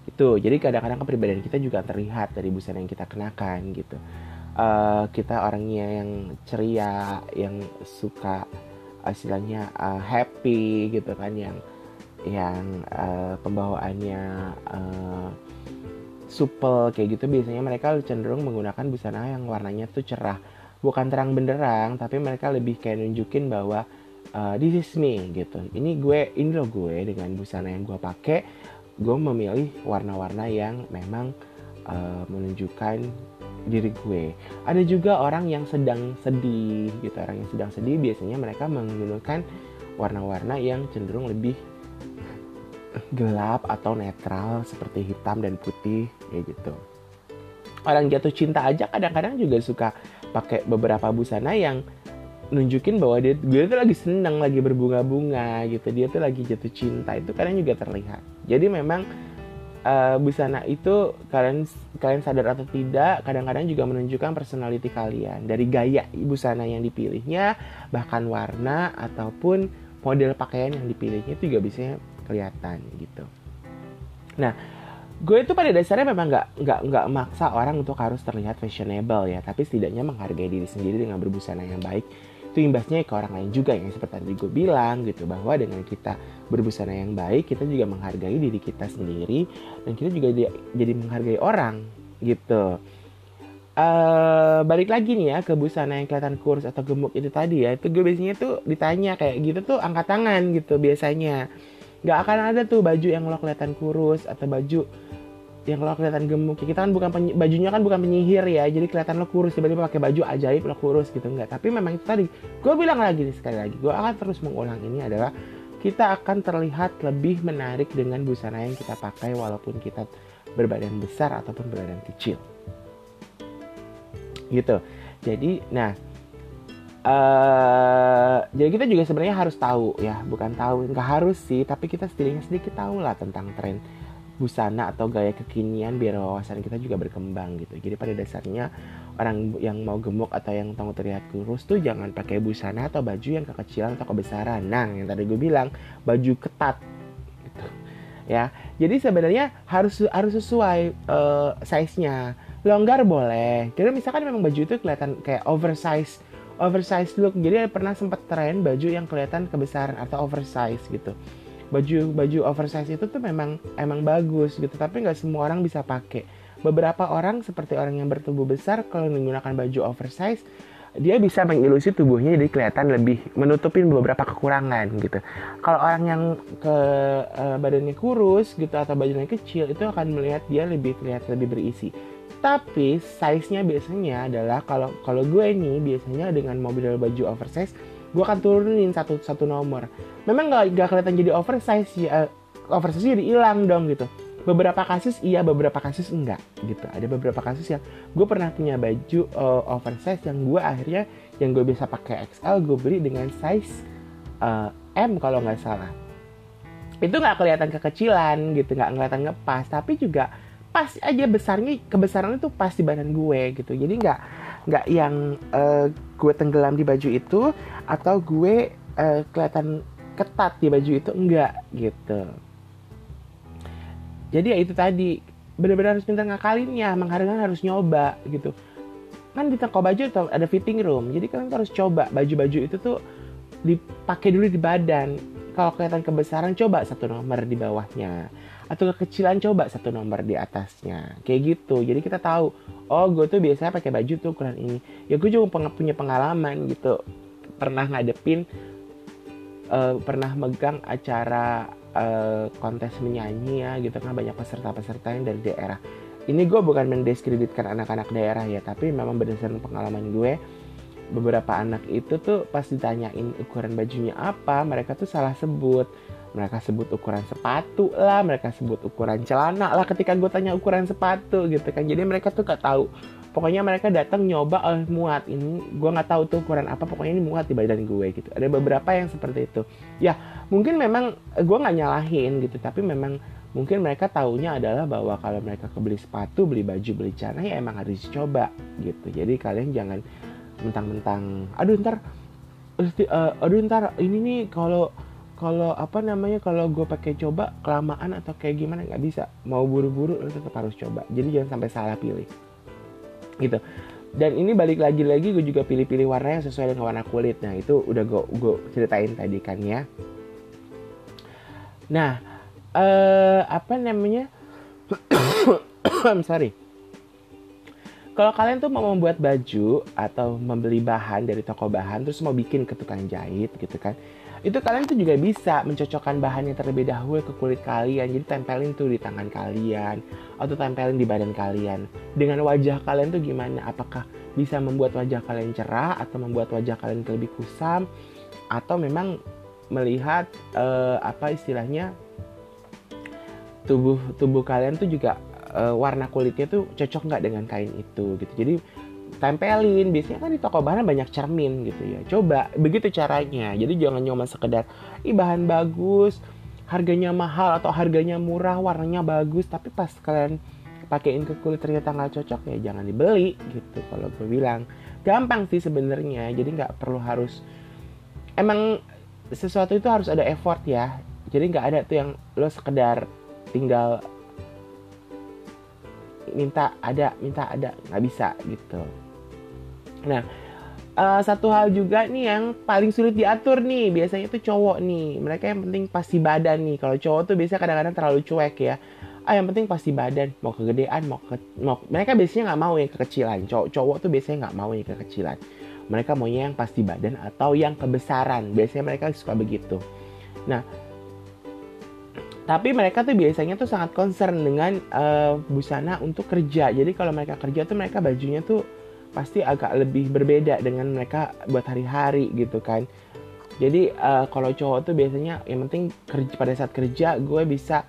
itu. Jadi kadang-kadang kepribadian kita juga terlihat dari busana yang kita kenakan gitu. Uh, kita orangnya yang ceria yang suka istilahnya uh, happy gitu kan yang yang uh, pembawaannya uh, supel kayak gitu. Biasanya mereka cenderung menggunakan busana yang warnanya tuh cerah. Bukan terang benderang tapi mereka lebih kayak nunjukin bahwa uh, this is me gitu. Ini gue ini loh gue dengan busana yang gue pakai gue memilih warna-warna yang memang uh, menunjukkan diri gue. Ada juga orang yang sedang sedih gitu, orang yang sedang sedih biasanya mereka menggunakan warna-warna yang cenderung lebih gelap atau netral seperti hitam dan putih kayak gitu. Orang jatuh cinta aja kadang-kadang juga suka pakai beberapa busana yang nunjukin bahwa dia gue tuh lagi senang, lagi berbunga-bunga gitu. Dia tuh lagi jatuh cinta itu kadang juga terlihat. Jadi memang uh, busana itu kalian kalian sadar atau tidak kadang-kadang juga menunjukkan personality kalian dari gaya busana yang dipilihnya bahkan warna ataupun model pakaian yang dipilihnya itu juga bisa kelihatan gitu. Nah, gue itu pada dasarnya memang nggak nggak nggak maksa orang untuk harus terlihat fashionable ya, tapi setidaknya menghargai diri sendiri dengan berbusana yang baik itu imbasnya ke orang lain juga yang seperti tadi gue bilang gitu bahwa dengan kita berbusana yang baik kita juga menghargai diri kita sendiri dan kita juga jadi menghargai orang gitu. Uh, balik lagi nih ya ke busana yang kelihatan kurus atau gemuk itu tadi ya itu gue biasanya tuh ditanya kayak gitu tuh angkat tangan gitu biasanya. Nggak akan ada tuh baju yang lo kelihatan kurus atau baju yang lo kelihatan gemuk kita kan bukan bajunya kan bukan penyihir ya jadi kelihatan lo kurus tiba-tiba pakai baju ajaib lo kurus gitu enggak. Tapi memang itu tadi gue bilang lagi nih sekali lagi gue akan terus mengulang ini adalah kita akan terlihat lebih menarik dengan busana yang kita pakai walaupun kita berbadan besar ataupun berbadan kecil. Gitu. Jadi nah Uh, jadi kita juga sebenarnya harus tahu ya, bukan tahu, nggak harus sih, tapi kita setidaknya sedikit tahu lah tentang tren busana atau gaya kekinian biar wawasan kita juga berkembang gitu. Jadi pada dasarnya orang yang mau gemuk atau yang mau terlihat kurus tuh jangan pakai busana atau baju yang kekecilan atau kebesaran. Nah, yang tadi gue bilang baju ketat gitu. Ya. Jadi sebenarnya harus harus sesuai uh, size-nya. Longgar boleh. Jadi misalkan memang baju itu kelihatan kayak oversize oversize look. Jadi pernah sempat tren baju yang kelihatan kebesaran atau oversize gitu baju baju oversize itu tuh memang emang bagus gitu tapi nggak semua orang bisa pakai beberapa orang seperti orang yang bertubuh besar kalau menggunakan baju oversize dia bisa mengilusi tubuhnya jadi kelihatan lebih menutupin beberapa kekurangan gitu. Kalau orang yang ke uh, badannya kurus gitu atau badannya kecil itu akan melihat dia lebih kelihatan lebih berisi. Tapi size-nya biasanya adalah kalau kalau gue nih biasanya dengan mobil baju oversize gue akan turunin satu satu nomor. Memang nggak nggak kelihatan jadi oversize ya oversize jadi hilang dong gitu. Beberapa kasus iya beberapa kasus enggak gitu. Ada beberapa kasus yang gue pernah punya baju uh, oversize yang gue akhirnya yang gue bisa pakai XL gue beli dengan size uh, M kalau nggak salah. Itu nggak kelihatan kekecilan gitu. Nggak kelihatan ngepas tapi juga pas aja besarnya kebesaran itu pas di badan gue gitu. Jadi nggak nggak yang uh, gue tenggelam di baju itu atau gue uh, kelihatan ketat di baju itu enggak gitu. Jadi ya itu tadi benar-benar harus pintar ngakalinnya menghargai harus nyoba gitu. Kan di toko baju ada fitting room jadi kalian harus coba baju-baju itu tuh dipakai dulu di badan. Kalau kelihatan kebesaran coba satu nomor di bawahnya atau kekecilan coba satu nomor di atasnya. Kayak gitu. Jadi kita tahu oh gue tuh biasanya pakai baju tuh ukuran ini. Ya gue juga punya pengalaman gitu. Pernah ngadepin uh, pernah megang acara uh, kontes menyanyi ya gitu kan. Banyak peserta-peserta yang dari daerah. Ini gue bukan mendiskreditkan anak-anak daerah ya tapi memang berdasarkan pengalaman gue beberapa anak itu tuh pas ditanyain ukuran bajunya apa mereka tuh salah sebut mereka sebut ukuran sepatu lah mereka sebut ukuran celana lah ketika gue tanya ukuran sepatu gitu kan. Jadi mereka tuh gak tahu. Pokoknya mereka datang nyoba oh, muat ini gue nggak tahu tuh ukuran apa pokoknya ini muat di badan gue gitu. Ada beberapa yang seperti itu. Ya mungkin memang gue nggak nyalahin gitu tapi memang mungkin mereka taunya adalah bahwa kalau mereka kebeli sepatu beli baju beli celana ya emang harus dicoba gitu. Jadi kalian jangan mentang-mentang aduh ntar uh, aduh ntar ini nih kalau kalau apa namanya kalau gue pakai coba kelamaan atau kayak gimana nggak bisa. Mau buru-buru lo tetap harus coba. Jadi jangan sampai salah pilih. Gitu. Dan ini balik lagi lagi gue juga pilih-pilih warna yang sesuai dengan warna kulit. Nah itu udah gue gue ceritain tadi kan ya. Nah uh, apa namanya? I'm sorry kalau kalian tuh mau membuat baju atau membeli bahan dari toko bahan terus mau bikin ke tukang jahit gitu kan itu kalian tuh juga bisa mencocokkan bahannya terlebih dahulu ke kulit kalian. Jadi tempelin tuh di tangan kalian atau tempelin di badan kalian. Dengan wajah kalian tuh gimana? Apakah bisa membuat wajah kalian cerah atau membuat wajah kalian lebih kusam? Atau memang melihat uh, apa istilahnya tubuh tubuh kalian tuh juga uh, warna kulitnya tuh cocok nggak dengan kain itu gitu. Jadi tempelin. Biasanya kan di toko bahan banyak cermin gitu ya. Coba begitu caranya. Jadi jangan cuma sekedar ih bahan bagus harganya mahal atau harganya murah warnanya bagus. Tapi pas kalian pakein ke kulit ternyata nggak cocok ya jangan dibeli gitu. Kalau gue bilang gampang sih sebenarnya. Jadi nggak perlu harus emang sesuatu itu harus ada effort ya. Jadi nggak ada tuh yang lo sekedar tinggal minta ada minta ada. Nggak bisa gitu. Nah uh, satu hal juga nih yang paling sulit diatur nih. Biasanya tuh cowok nih. Mereka yang penting pasti badan nih. Kalau cowok tuh biasanya kadang-kadang terlalu cuek ya. Ah yang penting pasti badan. Mau kegedean mau ke mau mereka biasanya nggak mau yang kekecilan. Cowok cowok tuh biasanya nggak mau yang kekecilan. Mereka maunya yang pasti badan atau yang kebesaran. Biasanya mereka suka begitu. Nah tapi mereka tuh biasanya tuh sangat concern dengan uh, busana untuk kerja. Jadi kalau mereka kerja tuh mereka bajunya tuh pasti agak lebih berbeda dengan mereka buat hari-hari gitu kan. Jadi uh, kalau cowok tuh biasanya yang penting kerja pada saat kerja gue bisa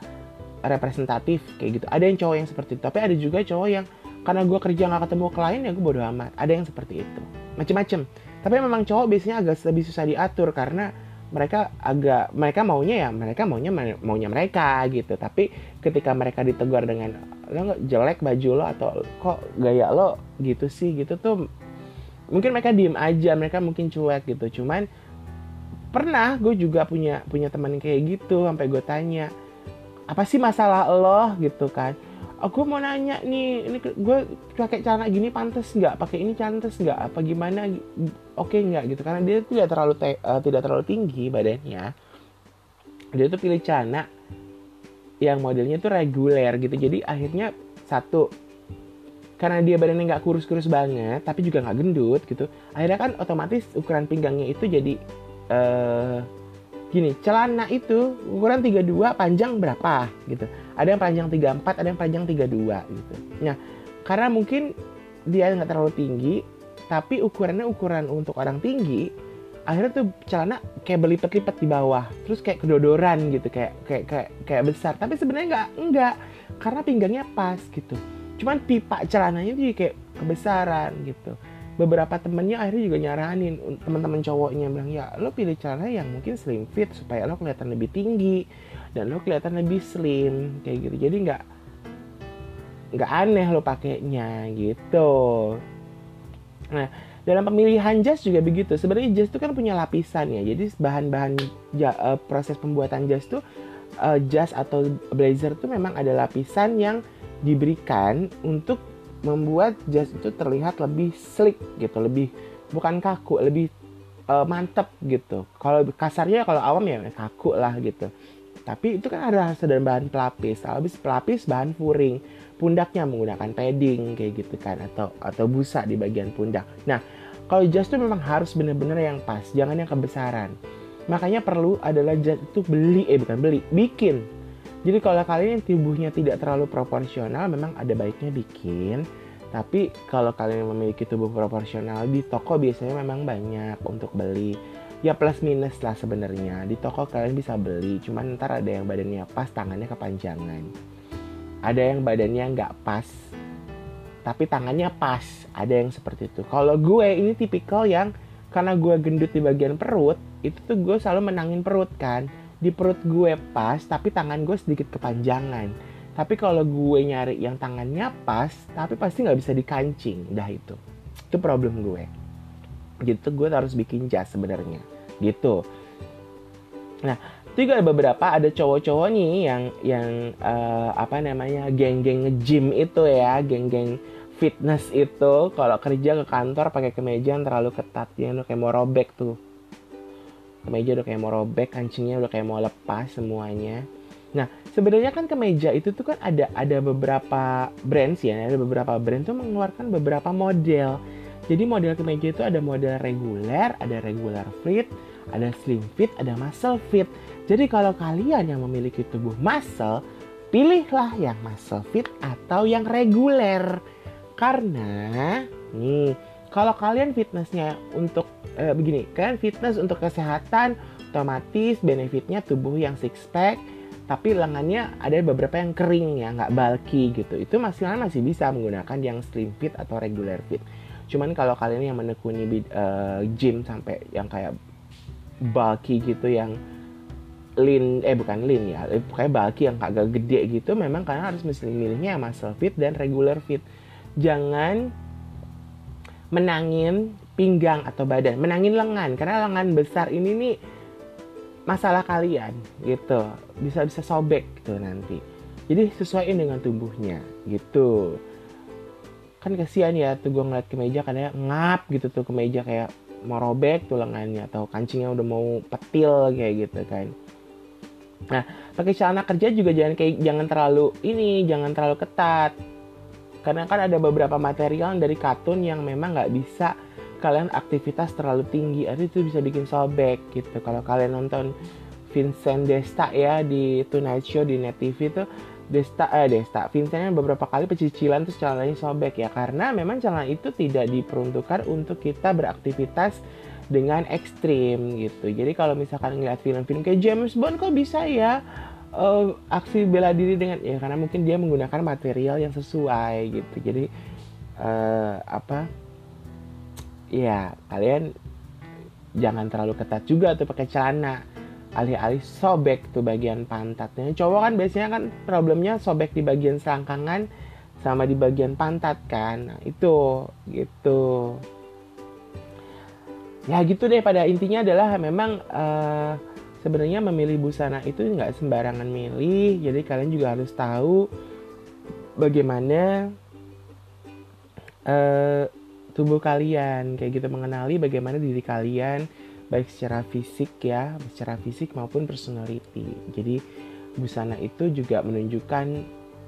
representatif kayak gitu. Ada yang cowok yang seperti itu. Tapi ada juga cowok yang karena gue kerja nggak ketemu klien ya gue bodo amat. Ada yang seperti itu. Macem-macem. Tapi memang cowok biasanya agak lebih susah diatur karena mereka agak mereka maunya ya mereka maunya maunya mereka gitu. Tapi ketika mereka ditegur dengan lo nggak jelek baju lo atau kok gaya lo gitu sih? gitu tuh mungkin mereka diem aja mereka mungkin cuek gitu. Cuman pernah gue juga punya punya teman kayak gitu sampai gue tanya apa sih masalah lo? gitu kan aku oh, mau nanya nih ini gue pakai celana gini pantas nggak? Pakai ini pantas nggak? Apa gimana? Oke okay nggak? Gitu. Karena dia tidak terlalu te, uh, tidak terlalu tinggi badannya. Dia tuh pilih celana yang modelnya tuh reguler gitu. Jadi akhirnya satu karena dia badannya nggak kurus-kurus banget tapi juga nggak gendut gitu akhirnya kan otomatis ukuran pinggangnya itu jadi uh, gini celana itu ukuran 32 panjang berapa gitu. Ada yang panjang 34 ada yang panjang 32 gitu. Nah karena mungkin dia nggak terlalu tinggi tapi ukurannya ukuran untuk orang tinggi akhirnya tuh celana kayak berlipat-lipat di bawah terus kayak kedodoran gitu kayak kayak kayak, kayak besar. Tapi sebenarnya nggak enggak karena pinggangnya pas gitu. Cuman pipa celananya tuh kayak kebesaran gitu beberapa temennya akhirnya juga nyaranin teman-teman cowoknya bilang ya lo pilih celana yang mungkin slim fit supaya lo kelihatan lebih tinggi dan lo kelihatan lebih slim kayak gitu. Jadi nggak nggak aneh lo pakainya gitu. Nah dalam pemilihan jas juga begitu. Sebenarnya jas itu kan punya lapisan ya. Jadi bahan-bahan ja, uh, proses pembuatan jas tuh uh, jas atau blazer tuh memang ada lapisan yang diberikan untuk membuat jas itu terlihat lebih slick gitu lebih bukan kaku lebih uh, mantep gitu kalau kasarnya kalau awam ya kaku lah gitu tapi itu kan ada hasil dan bahan pelapis. Habis pelapis bahan furing. Pundaknya menggunakan padding kayak gitu kan atau atau busa di bagian pundak. Nah, kalau jas itu memang harus benar-benar yang pas, jangan yang kebesaran. Makanya perlu adalah jas itu beli eh bukan beli, bikin. Jadi kalau kalian yang tubuhnya tidak terlalu proporsional memang ada baiknya bikin. Tapi kalau kalian memiliki tubuh proporsional di toko biasanya memang banyak untuk beli. Ya plus minus lah sebenarnya. Di toko kalian bisa beli cuman ntar ada yang badannya pas tangannya kepanjangan. Ada yang badannya nggak pas tapi tangannya pas. Ada yang seperti itu. Kalau gue ini tipikal yang karena gue gendut di bagian perut itu tuh gue selalu menangin perut kan di perut gue pas tapi tangan gue sedikit kepanjangan. Tapi kalau gue nyari yang tangannya pas tapi pasti nggak bisa dikancing. Dah itu. Itu problem gue. Gitu gue harus bikin jas sebenarnya. Gitu. Nah juga ada beberapa ada cowok-cowok nih yang yang uh, apa namanya geng-geng nge-gym itu ya geng-geng fitness itu. Kalau kerja ke kantor pakai kemeja yang terlalu ketat ya kayak mau robek tuh kemeja udah kayak mau robek kancingnya udah kayak mau lepas semuanya. Nah sebenarnya kan kemeja itu tuh kan ada ada beberapa brand ya ada beberapa brand tuh mengeluarkan beberapa model. Jadi model kemeja itu ada model reguler ada regular fit ada slim fit ada muscle fit. Jadi kalau kalian yang memiliki tubuh muscle, pilihlah yang muscle fit atau yang reguler. Karena nih, kalau kalian fitnessnya untuk eh, begini, kalian fitness untuk kesehatan, otomatis benefitnya tubuh yang six pack, tapi lengannya ada beberapa yang kering ya, nggak bulky gitu. Itu masih masih bisa menggunakan yang slim fit atau regular fit. Cuman kalau kalian yang menekuni uh, gym sampai yang kayak bulky gitu yang lean eh bukan lean ya kayak bulky yang agak gede gitu memang kalian harus mesti milihnya muscle fit dan regular fit jangan menangin pinggang atau badan menangin lengan. Karena lengan besar ini nih masalah kalian gitu. Bisa bisa sobek gitu nanti. Jadi sesuaiin dengan tubuhnya gitu. Kan kasihan ya tuh gue ngeliat kemeja kadang ngap gitu tuh kemeja kayak mau robek tuh lengannya atau kancingnya udah mau petil kayak gitu kan. Nah, pakai celana kerja juga jangan kayak jangan terlalu ini, jangan terlalu ketat. Karena kan ada beberapa material dari katun yang memang nggak bisa kalian aktivitas terlalu tinggi, itu bisa bikin sobek gitu. Kalau kalian nonton Vincent Desta ya di Tonight Show di Net TV tuh Desta eh Desta Vincentnya beberapa kali pecicilan terus celananya sobek ya karena memang celana itu tidak diperuntukkan untuk kita beraktivitas dengan ekstrim gitu. Jadi kalau misalkan ngeliat film-film kayak James Bond kok bisa ya uh, aksi bela diri dengan ya karena mungkin dia menggunakan material yang sesuai gitu. Jadi uh, apa? Ya kalian jangan terlalu ketat juga tuh pakai celana alih-alih sobek tuh bagian pantatnya cowok kan biasanya kan problemnya sobek di bagian selangkangan sama di bagian pantat kan nah, itu gitu ya gitu deh pada intinya adalah memang uh, sebenarnya memilih busana itu nggak sembarangan milih jadi kalian juga harus tahu bagaimana uh, tubuh kalian. Kayak gitu mengenali bagaimana diri kalian baik secara fisik ya secara fisik maupun personality. Jadi busana itu juga menunjukkan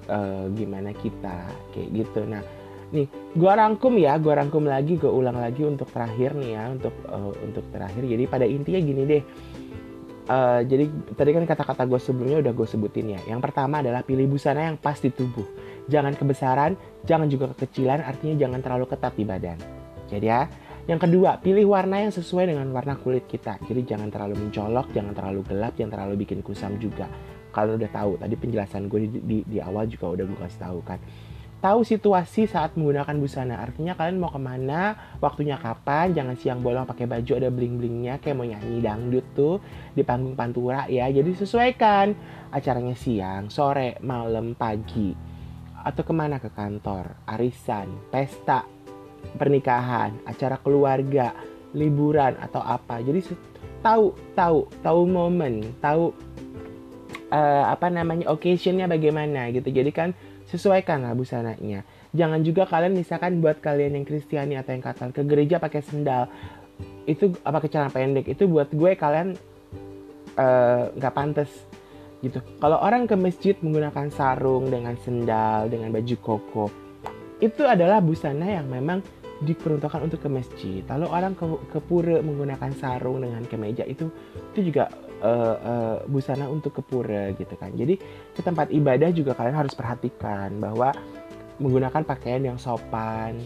uh, gimana kita kayak gitu. Nah nih gua rangkum ya gua rangkum lagi gua ulang lagi untuk terakhir nih ya untuk uh, untuk terakhir. Jadi pada intinya gini deh uh, jadi tadi kan kata-kata gue sebelumnya udah gue sebutin ya. Yang pertama adalah pilih busana yang pas di tubuh. Jangan kebesaran jangan juga kekecilan artinya jangan terlalu ketat di badan. Jadi ya. Yang kedua, pilih warna yang sesuai dengan warna kulit kita. Jadi jangan terlalu mencolok, jangan terlalu gelap, jangan terlalu bikin kusam juga. Kalian udah tahu, tadi penjelasan gue di, di, di awal juga udah gue kasih tahu kan tahu situasi saat menggunakan busana. Artinya kalian mau ke mana, waktunya kapan, jangan siang bolong pakai baju ada bling-blingnya kayak mau nyanyi dangdut tuh di panggung pantura ya. Jadi sesuaikan acaranya siang, sore, malam, pagi. Atau ke mana ke kantor, arisan, pesta, pernikahan, acara keluarga, liburan atau apa. Jadi tahu, tahu, tahu momen, tahu uh, apa namanya occasionnya bagaimana gitu. Jadi kan sesuaikanlah busananya. Jangan juga kalian misalkan buat kalian yang Kristiani atau yang Katolik ke gereja pakai sendal itu apa ke pendek itu buat gue kalian eh, nggak uh, pantas gitu. Kalau orang ke masjid menggunakan sarung dengan sendal dengan baju koko itu adalah busana yang memang diperuntukkan untuk ke masjid. Lalu orang ke, ke pura menggunakan sarung dengan kemeja itu itu juga uh, uh, busana untuk ke pura gitu kan. Jadi ke tempat ibadah juga kalian harus perhatikan bahwa menggunakan pakaian yang sopan.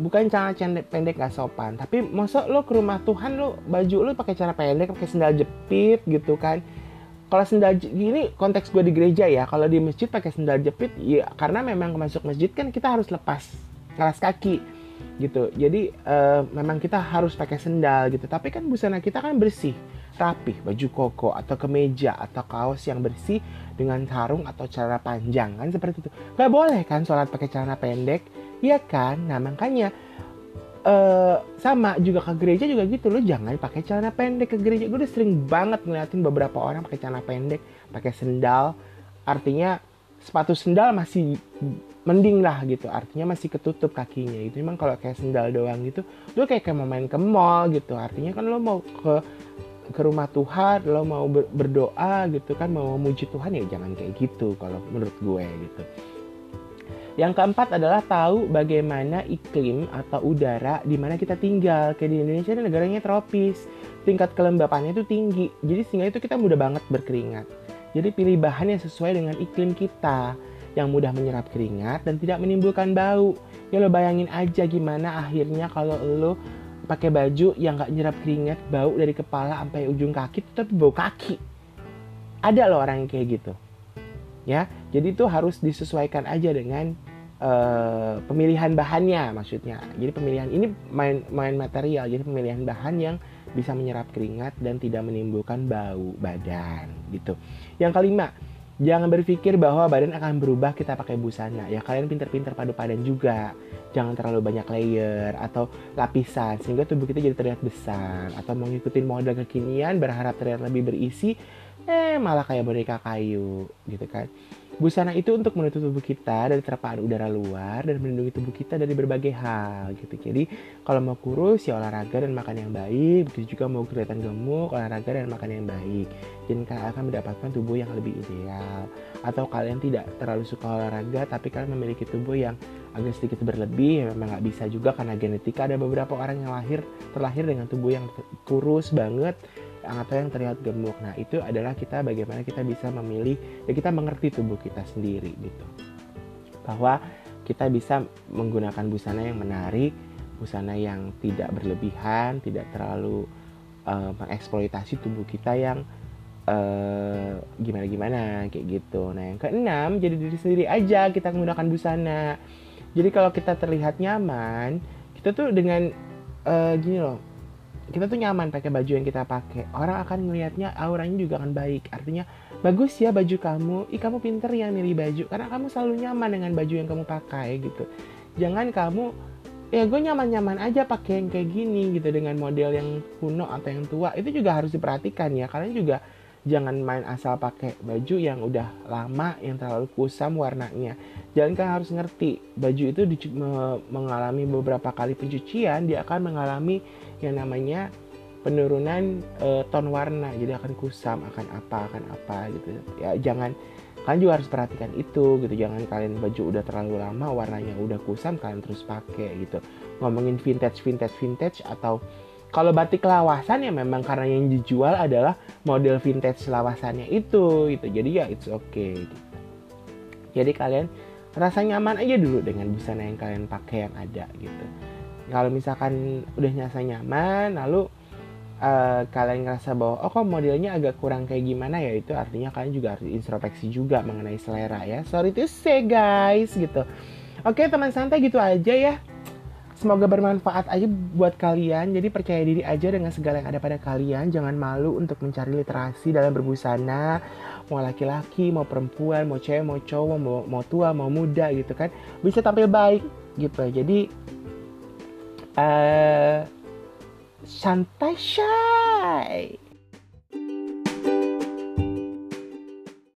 Bukan celana pendek gak sopan, tapi masuk lo ke rumah Tuhan lo baju lo pakai cara pendek, pakai sendal jepit gitu kan. kalau sendal gini konteks gue di gereja ya kalau di masjid pakai sendal jepit ya karena memang masuk masjid kan kita harus lepas keras kaki gitu jadi uh, memang kita harus pakai sendal gitu tapi kan busana kita kan bersih rapih baju koko atau kemeja atau kaos yang bersih dengan sarung atau celana panjang kan seperti itu. Nggak boleh kan sholat pakai celana pendek iya kan? Nah makanya uh, sama juga ke gereja juga gitu loh jangan pakai celana pendek ke gereja. Gue udah sering banget ngeliatin beberapa orang pakai celana pendek pakai sendal. Artinya sepatu sendal masih mending lah gitu artinya masih ketutup kakinya itu memang kalau kayak sendal doang gitu lo kayak kayak mau main ke mall gitu. Artinya kan lo mau ke ke rumah Tuhan lo mau berdoa gitu kan mau memuji Tuhan ya jangan kayak gitu kalau menurut gue gitu yang keempat adalah tahu bagaimana iklim atau udara di mana kita tinggal. Kayak di Indonesia ini negaranya tropis, tingkat kelembapannya itu tinggi. Jadi sehingga itu kita mudah banget berkeringat. Jadi pilih bahan yang sesuai dengan iklim kita yang mudah menyerap keringat dan tidak menimbulkan bau. Ya lo bayangin aja gimana akhirnya kalau lo pakai baju yang nggak nyerap keringat bau dari kepala sampai ujung kaki tapi bau kaki. Ada loh orang yang kayak gitu ya. Jadi itu harus disesuaikan aja dengan uh, pemilihan bahannya maksudnya. Jadi pemilihan ini main main material jadi pemilihan bahan yang bisa menyerap keringat dan tidak menimbulkan bau badan gitu. Yang kelima Jangan berpikir bahwa badan akan berubah kita pakai busana. Ya kalian pinter-pinter padu padan juga. Jangan terlalu banyak layer atau lapisan sehingga tubuh kita jadi terlihat besar. Atau mau ngikutin model kekinian berharap terlihat lebih berisi, eh malah kayak boneka kayu gitu kan. Busana itu untuk menutup tubuh kita dari terpaan udara luar dan melindungi tubuh kita dari berbagai hal gitu. Jadi kalau mau kurus ya olahraga dan makan yang baik. Begitu juga mau kelihatan gemuk, olahraga dan makan yang baik. Jadi kalian akan mendapatkan tubuh yang lebih ideal. Atau kalian tidak terlalu suka olahraga tapi kalian memiliki tubuh yang agak sedikit berlebih ya memang nggak bisa juga karena genetika ada beberapa orang yang lahir terlahir dengan tubuh yang kurus banget atau yang terlihat gemuk. Nah, itu adalah kita bagaimana kita bisa memilih ya kita mengerti tubuh kita sendiri gitu. Bahwa kita bisa menggunakan busana yang menarik, busana yang tidak berlebihan, tidak terlalu uh, mengeksploitasi tubuh kita yang uh, gimana-gimana kayak gitu. Nah, yang keenam jadi diri sendiri aja kita menggunakan busana. Jadi kalau kita terlihat nyaman, kita tuh dengan uh, gini loh, kita tuh nyaman pakai baju yang kita pakai. Orang akan melihatnya auranya juga akan baik. Artinya bagus ya baju kamu. Ih kamu pinter ya milih baju. Karena kamu selalu nyaman dengan baju yang kamu pakai gitu. Jangan kamu ya gue nyaman-nyaman aja pakai yang kayak gini gitu dengan model yang kuno atau yang tua. Itu juga harus diperhatikan ya. Kalian juga jangan main asal pakai baju yang udah lama yang terlalu kusam warnanya. Jangan kan harus ngerti baju itu mengalami beberapa kali pencucian dia akan mengalami yang namanya penurunan e, ton warna. Jadi akan kusam akan apa akan apa gitu. Ya jangan kalian juga harus perhatikan itu gitu. Jangan kalian baju udah terlalu lama warnanya udah kusam kalian terus pakai gitu. Ngomongin vintage vintage vintage atau kalau batik lawasan ya memang karena yang dijual adalah model vintage lawasannya itu gitu. Jadi ya it's okay. Gitu. jadi kalian rasa nyaman aja dulu dengan busana yang kalian pakai yang ada gitu. Kalau misalkan udah nyasa nyaman lalu uh, kalian ngerasa bahwa oh kok modelnya agak kurang kayak gimana ya? Itu artinya kalian juga harus introspeksi juga mengenai selera ya. Sorry to say guys gitu. Oke teman santai gitu aja ya Semoga bermanfaat aja buat kalian. Jadi percaya diri aja dengan segala yang ada pada kalian. Jangan malu untuk mencari literasi dalam berbusana. Mau laki-laki, mau perempuan, mau cewek, mau cowok, mau, mau tua, mau muda gitu kan. Bisa tampil baik gitu. Jadi uh, santai shy.